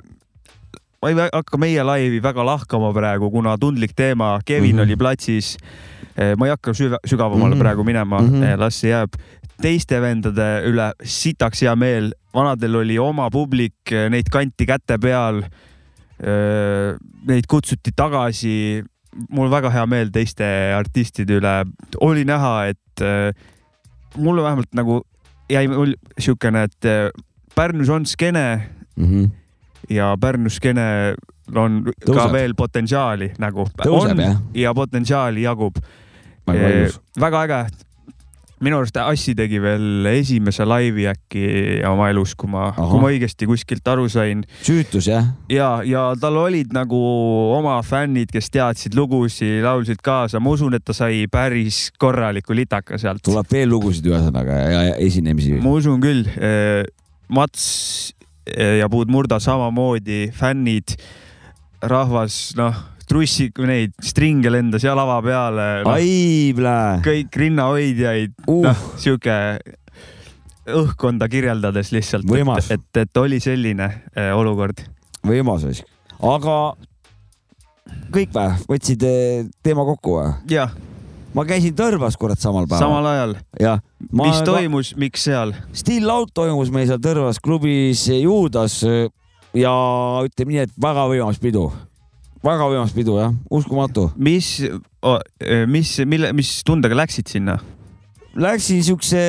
ma ei hakka meie laivi väga lahkama praegu, kuna tundlik teema, Kevin mm. -hmm. oli platsis. ma ei hakka süva-, sügavamale mm. -hmm. praegu minema mm. -hmm. las see jääb. teiste vendade üle sitaks hea meel, vanadel oli oma publik, neid kanti käte peal. Neid kutsuti tagasi. mul väga hea meel teiste artistide üle, oli näha, et eh, mulle vähemalt nagu jäi mul siukene, et eh, Pärnus on skeene Mhm. ja Pärnu skeene on ka Tõuseb. veel potentsiaali nagu. Ja potentsiaali jagub. väga väga äge. Minu arust Assi tegi veel esimese laivi äkki oma elus, kui ma, kui ma õigesti kuskilt aru sain süütus jah, ja, ja tal olid nagu oma fännid, kes teadsid lugusid, laulsid kaasa, ma usun, et ta sai päris korraliku litaka sealt. tuleb veel lugusid ühesõnaga ja, ja esinemisi. ma usun küll. Mats ja Puud Murda samamoodi, fännid, rahvas, noh, trussi, neid stringe lendas ja lava peale no,. kõik rinnahoidjaid Uh. noh, sihuke õhkkonda kirjeldades lihtsalt, et, et, et oli selline äh, olukord. võimas asi. aga kõik vä, võtsid eh, teema kokku vä? jah, ma käisin Tõrvas kurat samal päeval. samal ajal, jah. mis toimus, miks seal? Still Out toimus meil seal Tõrvas klubis Juudas ja ütleme nii, et väga võimas pidu. Väga võimas pidu jah, uskumatu. mis, mis, mille, mis tundega läksid sinna? Läksin siukse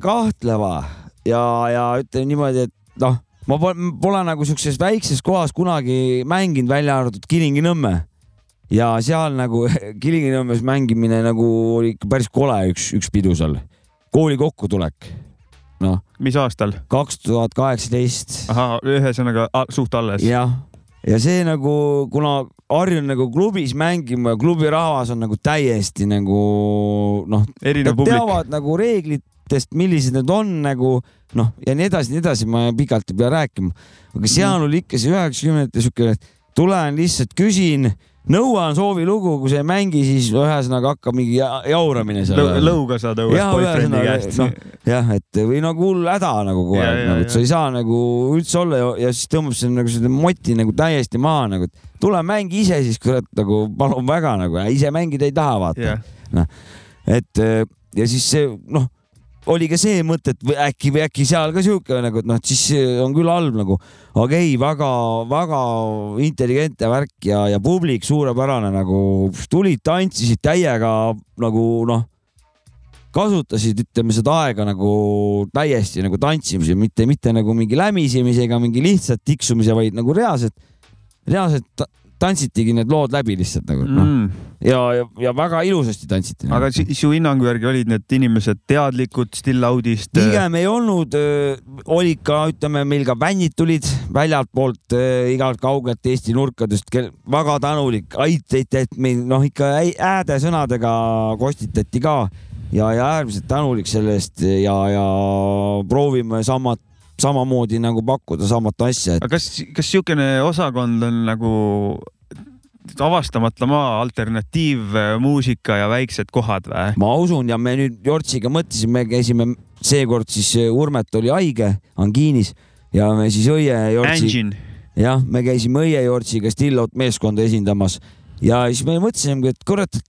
kahtleva ja, ja ütleme niimoodi, et noh, ma pole, nagu siukses väikses kohas kunagi mänginud, välja arvatud Kilingi-Nõmme. ja seal nagu Kilingi-Nõmmes mängimine nagu oli ikka päris kole üks, üks pidu seal. kooli kokkutulek, noh, mis aastal? kaks tuhat kaheksateist ahah, ühesõnaga suht alles. jah, ja see nagu, kuna harjun nagu klubis mängima ja klubi rahvas on nagu täiesti nagu noh, Nad publik. teavad nagu reeglitest, millised need on nagu noh, ja nii edasi, nii edasi, ma pikalt ei pea rääkima. aga seal oli ikka see üheksakümnendate et tulen lihtsalt küsin, nõuan soovilugu, kui sa ei mängi, siis ühesõnaga hakkab mingi ja- jauramine seal. lõuga saad õues boyfriend'i käest noh,. jah, et või nagu hull häda nagu kogu Ja, aeg ja, nagu, ja. et sa ei saa nagu üldse olla ja, ja siis tõmbab see nagu selle moti nagu täiesti maha nagu, et tule mängi ise siis kurat nagu palun väga nagu, ise mängida ei taha vaata jah, et ja siis see noh, oli ka see mõte, et või äkki või äkki seal ka sihuke nagu, et noh, et siis see on küll halb nagu, aga ei väga, väga intelligentne värk ja, ja publik suurepärane nagu. Tulid, tantsisid täiega nagu noh, kasutasid, ütleme seda aega nagu täiesti nagu tantsimise, mitte, mitte nagu mingi lämisemise ega mingi lihtsalt tiksumise, vaid nagu reaalselt, reaalselt tantsitigi need lood läbi lihtsalt nagu noh mm.. ja, ja, ja väga ilusasti tantsiti. aga si- su hinnangu järgi olid need inimesed teadlikud Still Audist? pigem ei olnud, olid ka, ütleme, meil ka bännid tulid väljaltpoolt äh, igalt kaugelt Eesti nurkadest, väga tänulik, aitasid, et meil noh, ikka häädesõnadega kostitati ka ja, ja äärmiselt tänulik selle eest ja, ja proovime samat, samamoodi nagu pakkuda samat asja, et aga kas, kas niisugune osakond on nagu avastamata maa alternatiivmuusika ja väiksed kohad või? ma usun ja me nüüd Jortsiga mõtlesime, käisime seekord siis Urmet oli haige angiinis ja me siis õie Jortsi jah, me käisime õiejortsiga Stillot meeskonda esindamas. Ja siis me mõtlesimegi, et kurat,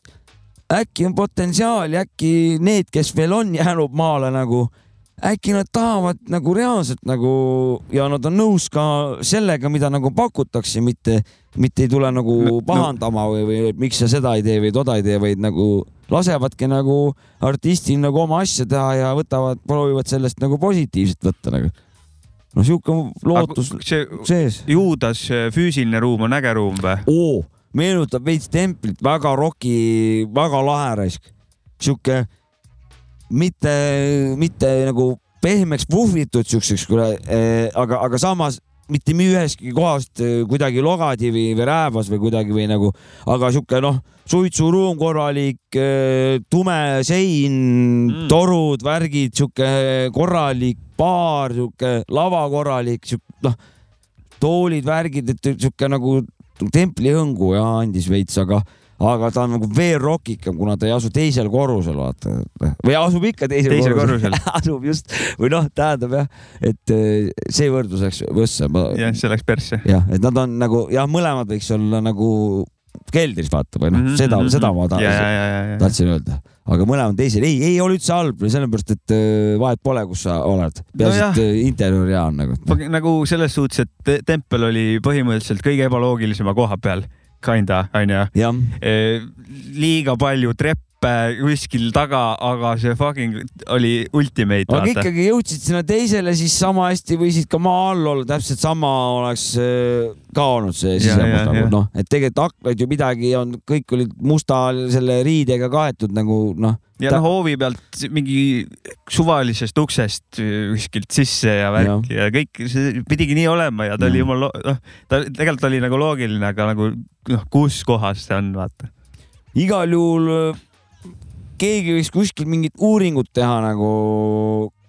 äkki on potentsiaali, äkki need, kes veel on jäänud maale nagu, äkki nad tahavad nagu reaalselt nagu ja nad on nõus ka sellega, mida nagu pakutakse, mitte, mitte ei tule nagu No- pahandama või, või et miks sa seda ei tee või toda ei tee, vaid nagu lasevadki nagu artistil nagu oma asja teha ja võtavad, proovivad sellest nagu positiivset võtta nagu. no sihuke lootus see sees. Juudas füüsiline ruum on äge ruum või? meenutab veits templit, väga roki, väga lahe raisk. sihuke mitte, mitte nagu pehmeks puhvitud siukseks, aga, aga samas mitte ühestki kohast eh, kuidagi logadi või, rääbas või kuidagi või nagu, aga sihuke noh, suitsuruum korralik, tume sein mm., torud, värgid, sihuke korralik baar, sihuke lava korralik, noh, toolid, värgid, et sihuke nagu templihõngu ja andis veits, aga, aga ta on nagu veel rokikam, kuna ta ei asu teisel korrusel, vaata. või asub ikka teisel, Teisel korrusel. asub just või noh, tähendab jah, et eh, see võrdlus läks võssa. jah, see läks persse. jah, et nad on nagu jah, mõlemad võiks olla nagu keldris vaata või noh mm, -hmm, seda, seda ma Mhm, ja, tahtsin, tahtsin öelda, aga mõlemad teisel ei, ei ole üldse halb, sellepärast et äh, vahet pole, kus sa oled, peaasi Nojah. et interjöör hea on nagu. nagu selles suhtes, et te- tempel oli põhimõtteliselt kõige ebaloogilisema koha peal, kinda, onju. liiga palju treppe kuskil taga, aga see fucking oli ultimate, aga vaata. ikkagi jõudsid sinna teisele, siis sama hästi võisid ka maa all olla, täpselt sama oleks äh, ka olnud see Ja, sisemus ja, nagu ja. noh, et tegelikult aknaid ju midagi on, kõik olid musta selle riidega kaetud nagu noh. ja noh, hoovi pealt mingi suvalisest uksest kuskilt sisse ja värki ja, ja kõik see pidigi nii olema ja ta oli Jah. jumala, noh, ta tegelikult oli nagu loogiline, aga nagu noh, kus kohas see on, vaata. igal juhul keegi võiks kuskil mingit uuringut teha nagu,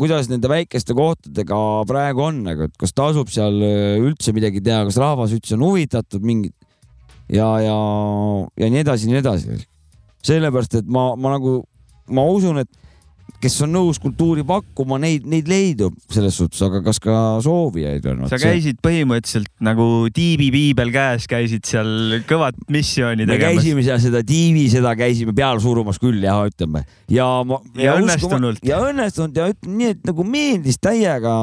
kuidas nende väikeste kohtadega praegu on nagu, et kas tasub seal äh, üldse midagi teha, kas rahvas üldse on huvitatud mingit ja, ja, ja nii edasi, nii edasi. sellepärast, et ma, ma nagu, ma usun, et kes on nõus kultuuri pakkuma, neid, neid leidub selles suhtes, aga kas ka soovijaid on? sa käisid põhimõtteliselt nagu tiibi piibel käes, käisid seal kõvat missiooni me tegemas. käisime seal seda tiivi, seda käisime peale surumas küll jah, ütleme ja ma. Ja õnnestunult. ja õnnestunud ja ütleme nii, et nagu meeldis täiega.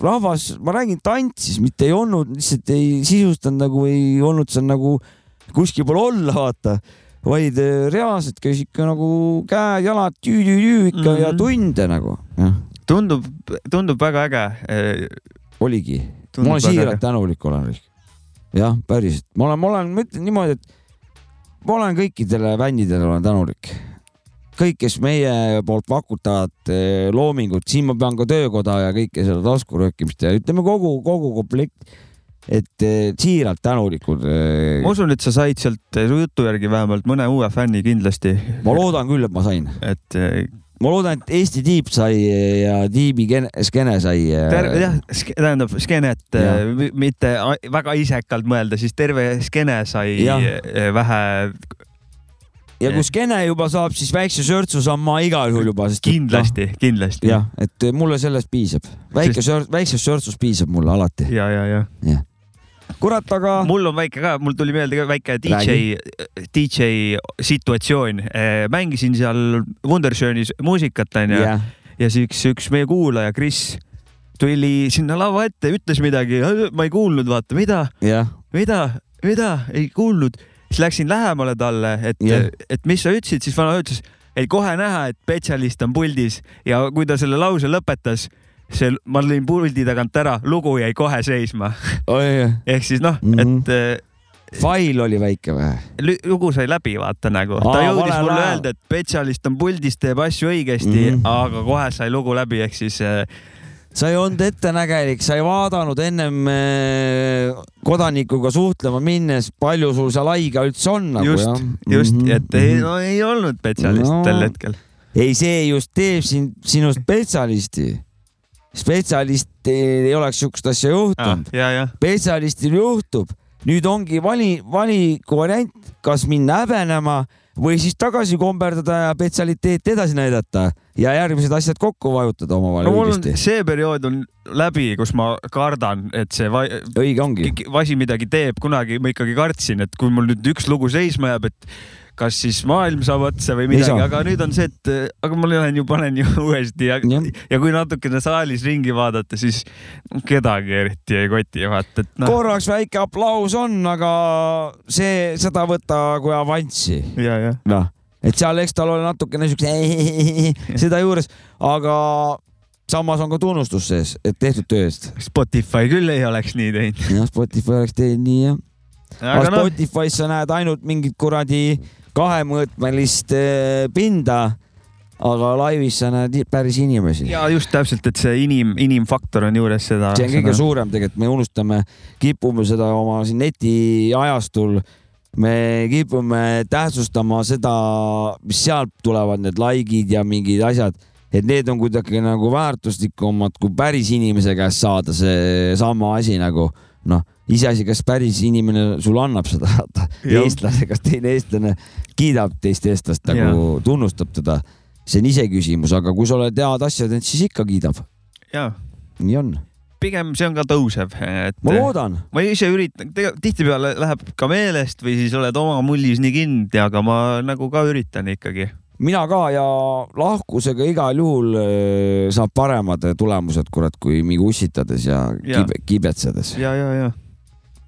rahvas, ma räägin, tantsis, mitte ei olnud, lihtsalt ei sisustanud nagu ei olnud seal nagu kuskil pool olla, vaata vaid eh, reaalselt käis ikka nagu käed-jalad tüü-tüü-tüü ikka mm -hmm. ja Mhm. tunde nagu, tundub, tundub väga äge. oligi. ma olen siiralt tänulik olen. jah, päriselt, ma olen, ma olen, ma ütlen niimoodi, et ma olen kõikidele bändidele olen tänulik. kõik, kes meie poolt pakutavad eh, loomingut, siin ma pean ka töökoda ja kõike seda taskuröökimist ja ütleme kogu, kogu komplekt. Et eh, siiralt tänulikud. ma usun, et sa said sealt su jutu järgi vähemalt mõne uue fänni kindlasti, ma loodan küll, et ma sain, et eh, ma loodan, et Eesti tiib sai ja tiibi ken- skeene sai. jah, tähendab skeenet eh, mitte väga isekalt mõelda, siis terve skeene sai eh, vähe ja kui skeene juba saab, siis väikse sörtsu saan ma igal juhul juba, sest et, noh, kindlasti, kindlasti. jah, et mulle sellest piisab, väike Sest- sör-, väiksest sörtsust piisab mulle alati. ja, ja, ja kurat, aga mul on väike ka, mul tuli meelde ka väike DJ, DJ situatsioon. mängisin seal Wunderschönis muusikat onju. Jah, ja siis üks meie kuulaja, Kris, tuli sinna lava ette, ütles midagi, ma ei kuulnud, vaata, mida, jah, mida, mida, ei kuulnud. siis läksin lähemale talle, et Jah. et mis sa ütlesid, siis vana ütles, oli kohe näha, et spetsialist on puldis. Ja kui ta selle lause lõpetas, see, ma lõin puldi tagant ära, lugu jäi kohe seisma. ehk siis noh mm. -hmm. et eh, fail oli väike või? lugu sai läbi, vaata nagu. ta jõudis mulle laev. öelda, et spetsialist on puldis, teeb asju õigesti mm. -hmm. aga kohe sai lugu läbi, ehk siis eh, sa ei olnud ettenägelik, sa ei vaadanud ennem äh, kodanikuga suhtlema minnes, palju sul seal haiga üldse on nagu just jah,. just mm, -hmm. et ei, mhm. no, ei olnud spetsialist No. tol hetkel. ei, see just teeb sind, sinust spetsialisti. Spetsialist ei oleks siukest asja juhtunud. ja spetsialistil juhtub, nüüd ongi vali, valikuvariant, kas minna häbenema või siis tagasi komberdada ja spetsialiteeti edasi näidata ja järgmised asjad kokku vajutada omavahel no õigesti. see periood on läbi, kus ma kardan, et see va õige ongi. vasi midagi teeb, kunagi ma ikkagi kartsin, et kui mul nüüd üks lugu seisma jääb, et kas siis maailm saab otsa või midagi, aga nüüd on see, et äh, aga ma lähen ju panen ju uuesti ja, Jah. ja kui natukene saalis ringi vaadata, siis kedagi eriti ei koti, vaata, et noh. korraks väike aplaus on, aga see, seda võta kui avanssi. ja, ja noh, et seal eks tal ole natukene siukse seda juures, aga samas on ka tunnustus sees, et tehtud töö eest. Spotify küll ei oleks nii teinud. jah, Spotify oleks teinud nii jah. aga aga noh, Spotify's sa näed ainult mingit kuradi kahemõõtmelist eh, pinda, aga laivis sa näed päris inimesi. ja just täpselt, et see inim, inimfaktor on juures seda. see on kõige suurem tegelikult, me unustame, kipume seda oma siin netiajastul, me kipume tähtsustama seda, mis sealt tulevad, need likeid ja mingid asjad, et need on kuidagi nagu väärtuslikumad kui päris inimese käest saada seesama asi nagu noh, iseasi, kas päris inimene sulle annab seda, Jah. eestlane, kas teine eestlane kiidab teist eestlast nagu tunnustab teda, see on iseküsimus, aga kui sa oled head asja teinud, siis ikka kiidab, nii on, pigem see on ka tõusev, et. ma loodan ma ise üritan, tihtipeale läheb ka meelest või siis oled oma mullis nii kinni, aga ma nagu ka üritan ikkagi. mina ka ja lahkusega igal juhul äh, saab paremad tulemused, kurat, kui mingi ussitades ja, Ja. kibe, kibetsades. ja, ja, ja.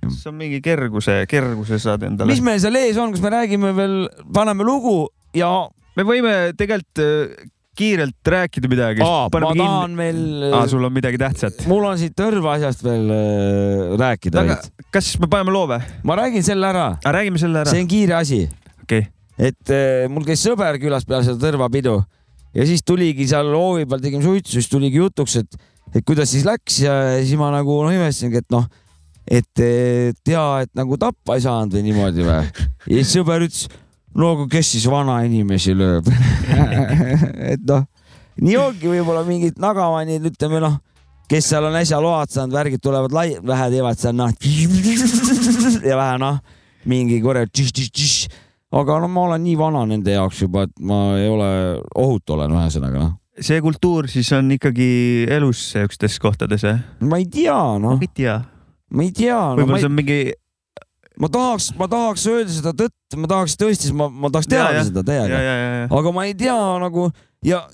See on mingi kerguse, kerguse saad endale mis. meil seal ees on, kas me räägime veel, paneme lugu ja me võime tegelikult äh, kiirelt rääkida midagi. Ma tahan veel aa, sul on midagi tähtsat. mul on siit tõrvaasjast veel äh, rääkida aga kas me paneme loo või? ma räägin selle ära, räägime selle ära see. on kiire asi, okei, et äh, mul käis sõber külas peale seda tõrvapidu ja siis tuligi seal hoovi peal tegime suitsu, siis tuligi jutuks, et, et kuidas siis läks ja siis ma nagu noh imestasingi, et noh, et eh, tea, et nagu tappa ei saanud või niimoodi või. ja siis sõber ütles, no aga kes siis vanainimesi lööb. et noh, nii ongi võib-olla mingid nagamanid, ütleme noh, kes seal on äsja load saanud, värgid tulevad lai-, vähe teevad seal noh ja vähe noh, mingi tšš-tšš-tšš aga no ma olen nii vana nende jaoks juba, et ma ei ole, ohutu olen ühesõnaga noh. see kultuur siis on ikkagi elus siukestes kohtades või? ma ei tea, noh ma, ei tea, ma ei tea no,, võib-olla ma, see on mingi, ma tahaks, ma tahaks öelda seda tõtt, ma tahaks tõesti, ma, ma tahaks Ja, teada ja. seda ja, täiega, ja, ja, ja. aga ma ei tea nagu ja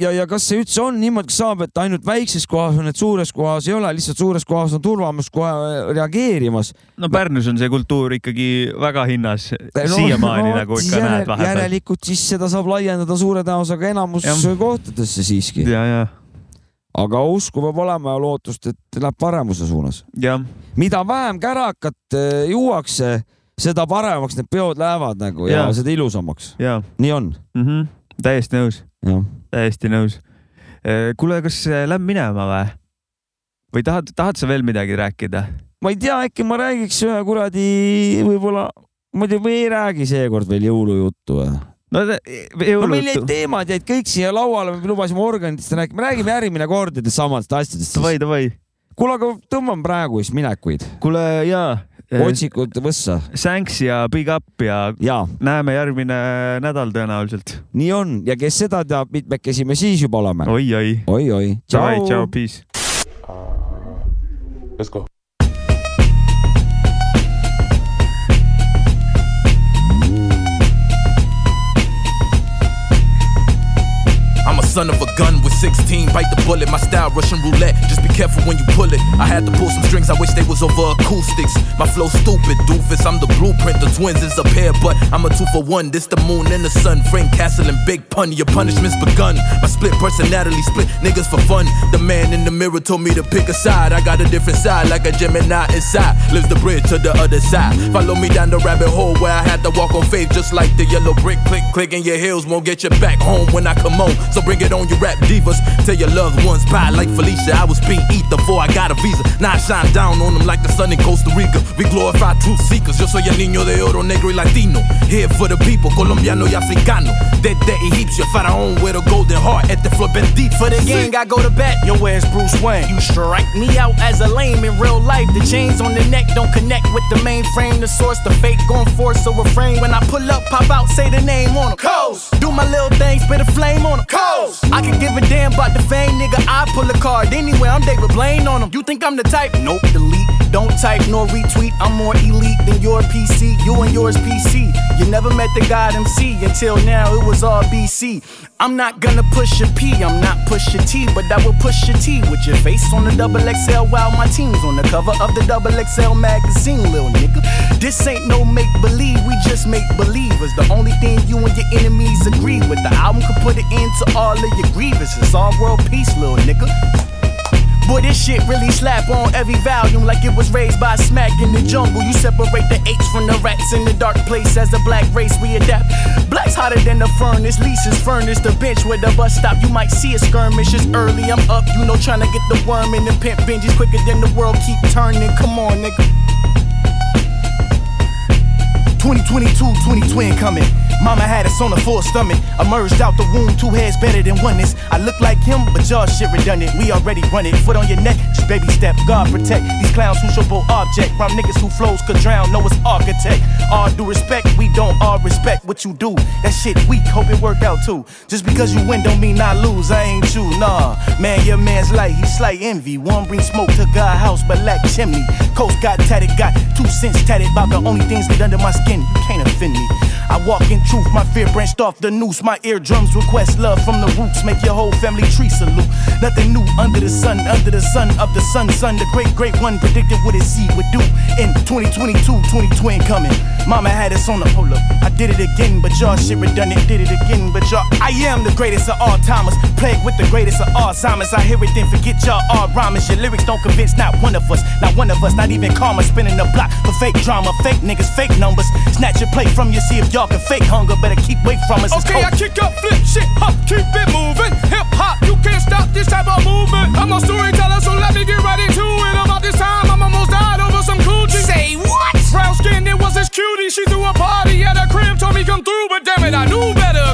ja, ja kas see üldse on niimoodi, saab, et ainult väikses kohas on, et suures kohas ei ole, lihtsalt suures kohas on turvamees kohe reageerimas. no Pärnus on see kultuur ikkagi väga hinnas no,, siiamaani no, nagu ikka näed vahepeal. järelikult siis seda saab laiendada suure tõenäosusega enamus Jah. kohtadesse siiski, ja, ja, aga usku peab olema ja lootust, et läheb paremuse suunas. mida vähem kärakat eh, juuakse, seda paremaks need peod lähevad nagu ja, ja seda ilusamaks. nii on, mm. -hmm. täiesti nõus, täiesti nõus. kuule, kas äh, lähme minema või? või tahad, tahad sa veel midagi rääkida? ma ei tea, äkki ma räägiks ühe kuradi võib-olla, ma ei tea, või ei räägi seekord veel jõulujuttu või? No te- no meil jäid teemad jäid kõik siia lauale, me lubasime organitest rääkida, me räägime järgmine kord nendest samadest asjadest. Davai, davai. kuule, aga tõmbame praegu siis minekuid, kuule jaa, otsikud võssa thanks ja big up ja ja näeme järgmine nädal tõenäoliselt. nii on ja kes seda teab, mitmekesi me siis juba oleme. oi-oi. oi-oi, Davai, tšau, tšau. peace. Let's go. Son of a gun with 16. Bite the bullet, my style Russian roulette. Just be careful when you pull it. I had to pull some strings, I wish they was over acoustics. My flow stupid, doofus. I'm the blueprint, the twins is a pair, but I'm a two for one. This the moon and the sun. Frank Castle and Big Pun, your punishment's begun. My split personality, split niggas for fun. The man in the mirror told me to pick a side. I got a different side, like a Gemini inside. Lives the bridge to the other side. Follow me down the rabbit hole where I had to walk on faith, just like the yellow brick. Click, click, and your heels won't get you back home when I come home. So bring it on, your rap divas. Tell your loved ones bye, like Felicia. I was being eat before I got a visa. Now I shine down on them like the sun in Costa Rica. We glorify truth seekers. Yo soy el niño de oro, negro y latino. Here for the people, colombiano y africano. Desde egipcio, faraón with a golden heart. At Este flor bendito. For the gang, I go to bat. Yo, where's Bruce Wayne? You strike me out as a lame in real life. The chains on the neck don't connect with the mainframe. The source, the fake going force so refrain. When I pull up, pop out, say the name on on 'em. Coast. Do my little thing, spit a flame on on 'em. Coast. I can give a damn about the fame, nigga. I pull a card anywhere. I'm David Blaine on 'em. You think I'm the type? Nope, delete. Don't type nor retweet. I'm more elite than your PC. You and yours PC. You never met the God MC until now. It was all BC. I'm not gonna push a P. I'm not push a T, but I will push a T with your face on the double XL while my team's on the cover of the double XL magazine, little nigga. This ain't no make believe. We just make believers. The only thing you and your enemies agree with. The album could put an end to all of your grievances. All world peace, little nigga. Boy, this shit really slap on every volume like it was raised by smack in the jungle. You separate the apes from the rats in the dark place as a black race we adapt. Black's hotter than the furnace, leases furnace, the bench where the bus stop. You might see a skirmish, it's early, I'm up, you know, trying to get the worm in the pimp binges quicker than the world keep turning. Come on, nigga. 2022, 20 twin coming. Mama had us on a full stomach. Emerged out the womb, two heads better than oneness. I look like him, but y'all shit redundant. We already run it. Foot on your neck, just baby step. God protect these clowns who show object. Round niggas who flows could drown. Know it's architect. All due respect, we don't all respect what you do. That shit weak, hope it work out too. Just because you win don't mean I lose. I ain't you, nah. Man, your man's light, he slight envy. One bring smoke to God house, but lack chimney. Coast got tatted, got two cents tatted. About the only things that under my skin. You can't offend me. I walk in truth, my fear branched off the noose. My eardrums request love from the roots. Make your whole family tree salute. Nothing new under the sun, under the sun of the sun, son. The great, great one predicted what his seed would do in 2022, 2020 coming. Mama had us on the hold up. I did it again, but y'all shit redundant. Did it again, but y'all. I am the greatest of all timers. Plagued with the greatest of all Alzheimer's. I hear it, then forget y'all all rhymers. Your lyrics don't convince not one of us. Not one of us, not even karma. Spinning the block for fake drama. Fake niggas, fake numbers. Snatch your plate from you, see if y'all can fake hunger. Better keep away from us. Okay, I kick up, flip shit, hop, keep it moving. Hip hop, you can't stop this type of movement. I'm a storyteller, so let me get right into it. About this time, I'm almost died over some coochie. Say what? Brown skin, it was this cutie. She threw a party at her crib, told me come through, but damn it, I knew better.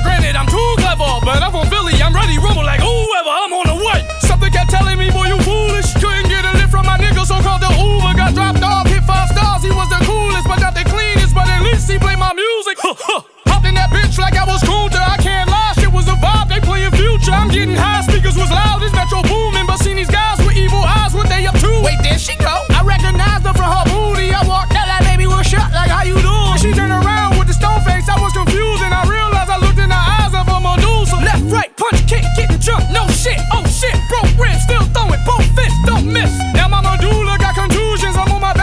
music. Hopped in that bitch like I was Kunta. I can't lie, shit was a vibe. They playing future. I'm getting high, speakers was loud. This metro booming, but seen these guys with evil eyes. What they up to? Wait, there she go. I recognized her from her booty. I walked out like baby, what's up? Like how you doing? She turned around with the stone face. I was confused and I realized I looked in the eyes of a Medusa. Left, right, punch, kick, getting jumped. No shit, oh shit, broke ribs, still throwing both fists, don't miss. Now my medulla got contusions. I'm on my back,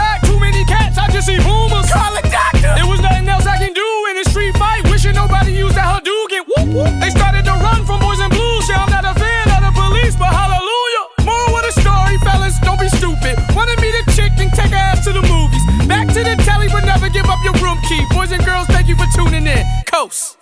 They started to run from boys in blue. Shit, I'm not a fan of the police, but hallelujah. More with a story, fellas. Don't be stupid. Wanted me to chick and take her ass to the movies. Back to the telly, but never give up your room key. Boys and girls, thank you for tuning in. Coast.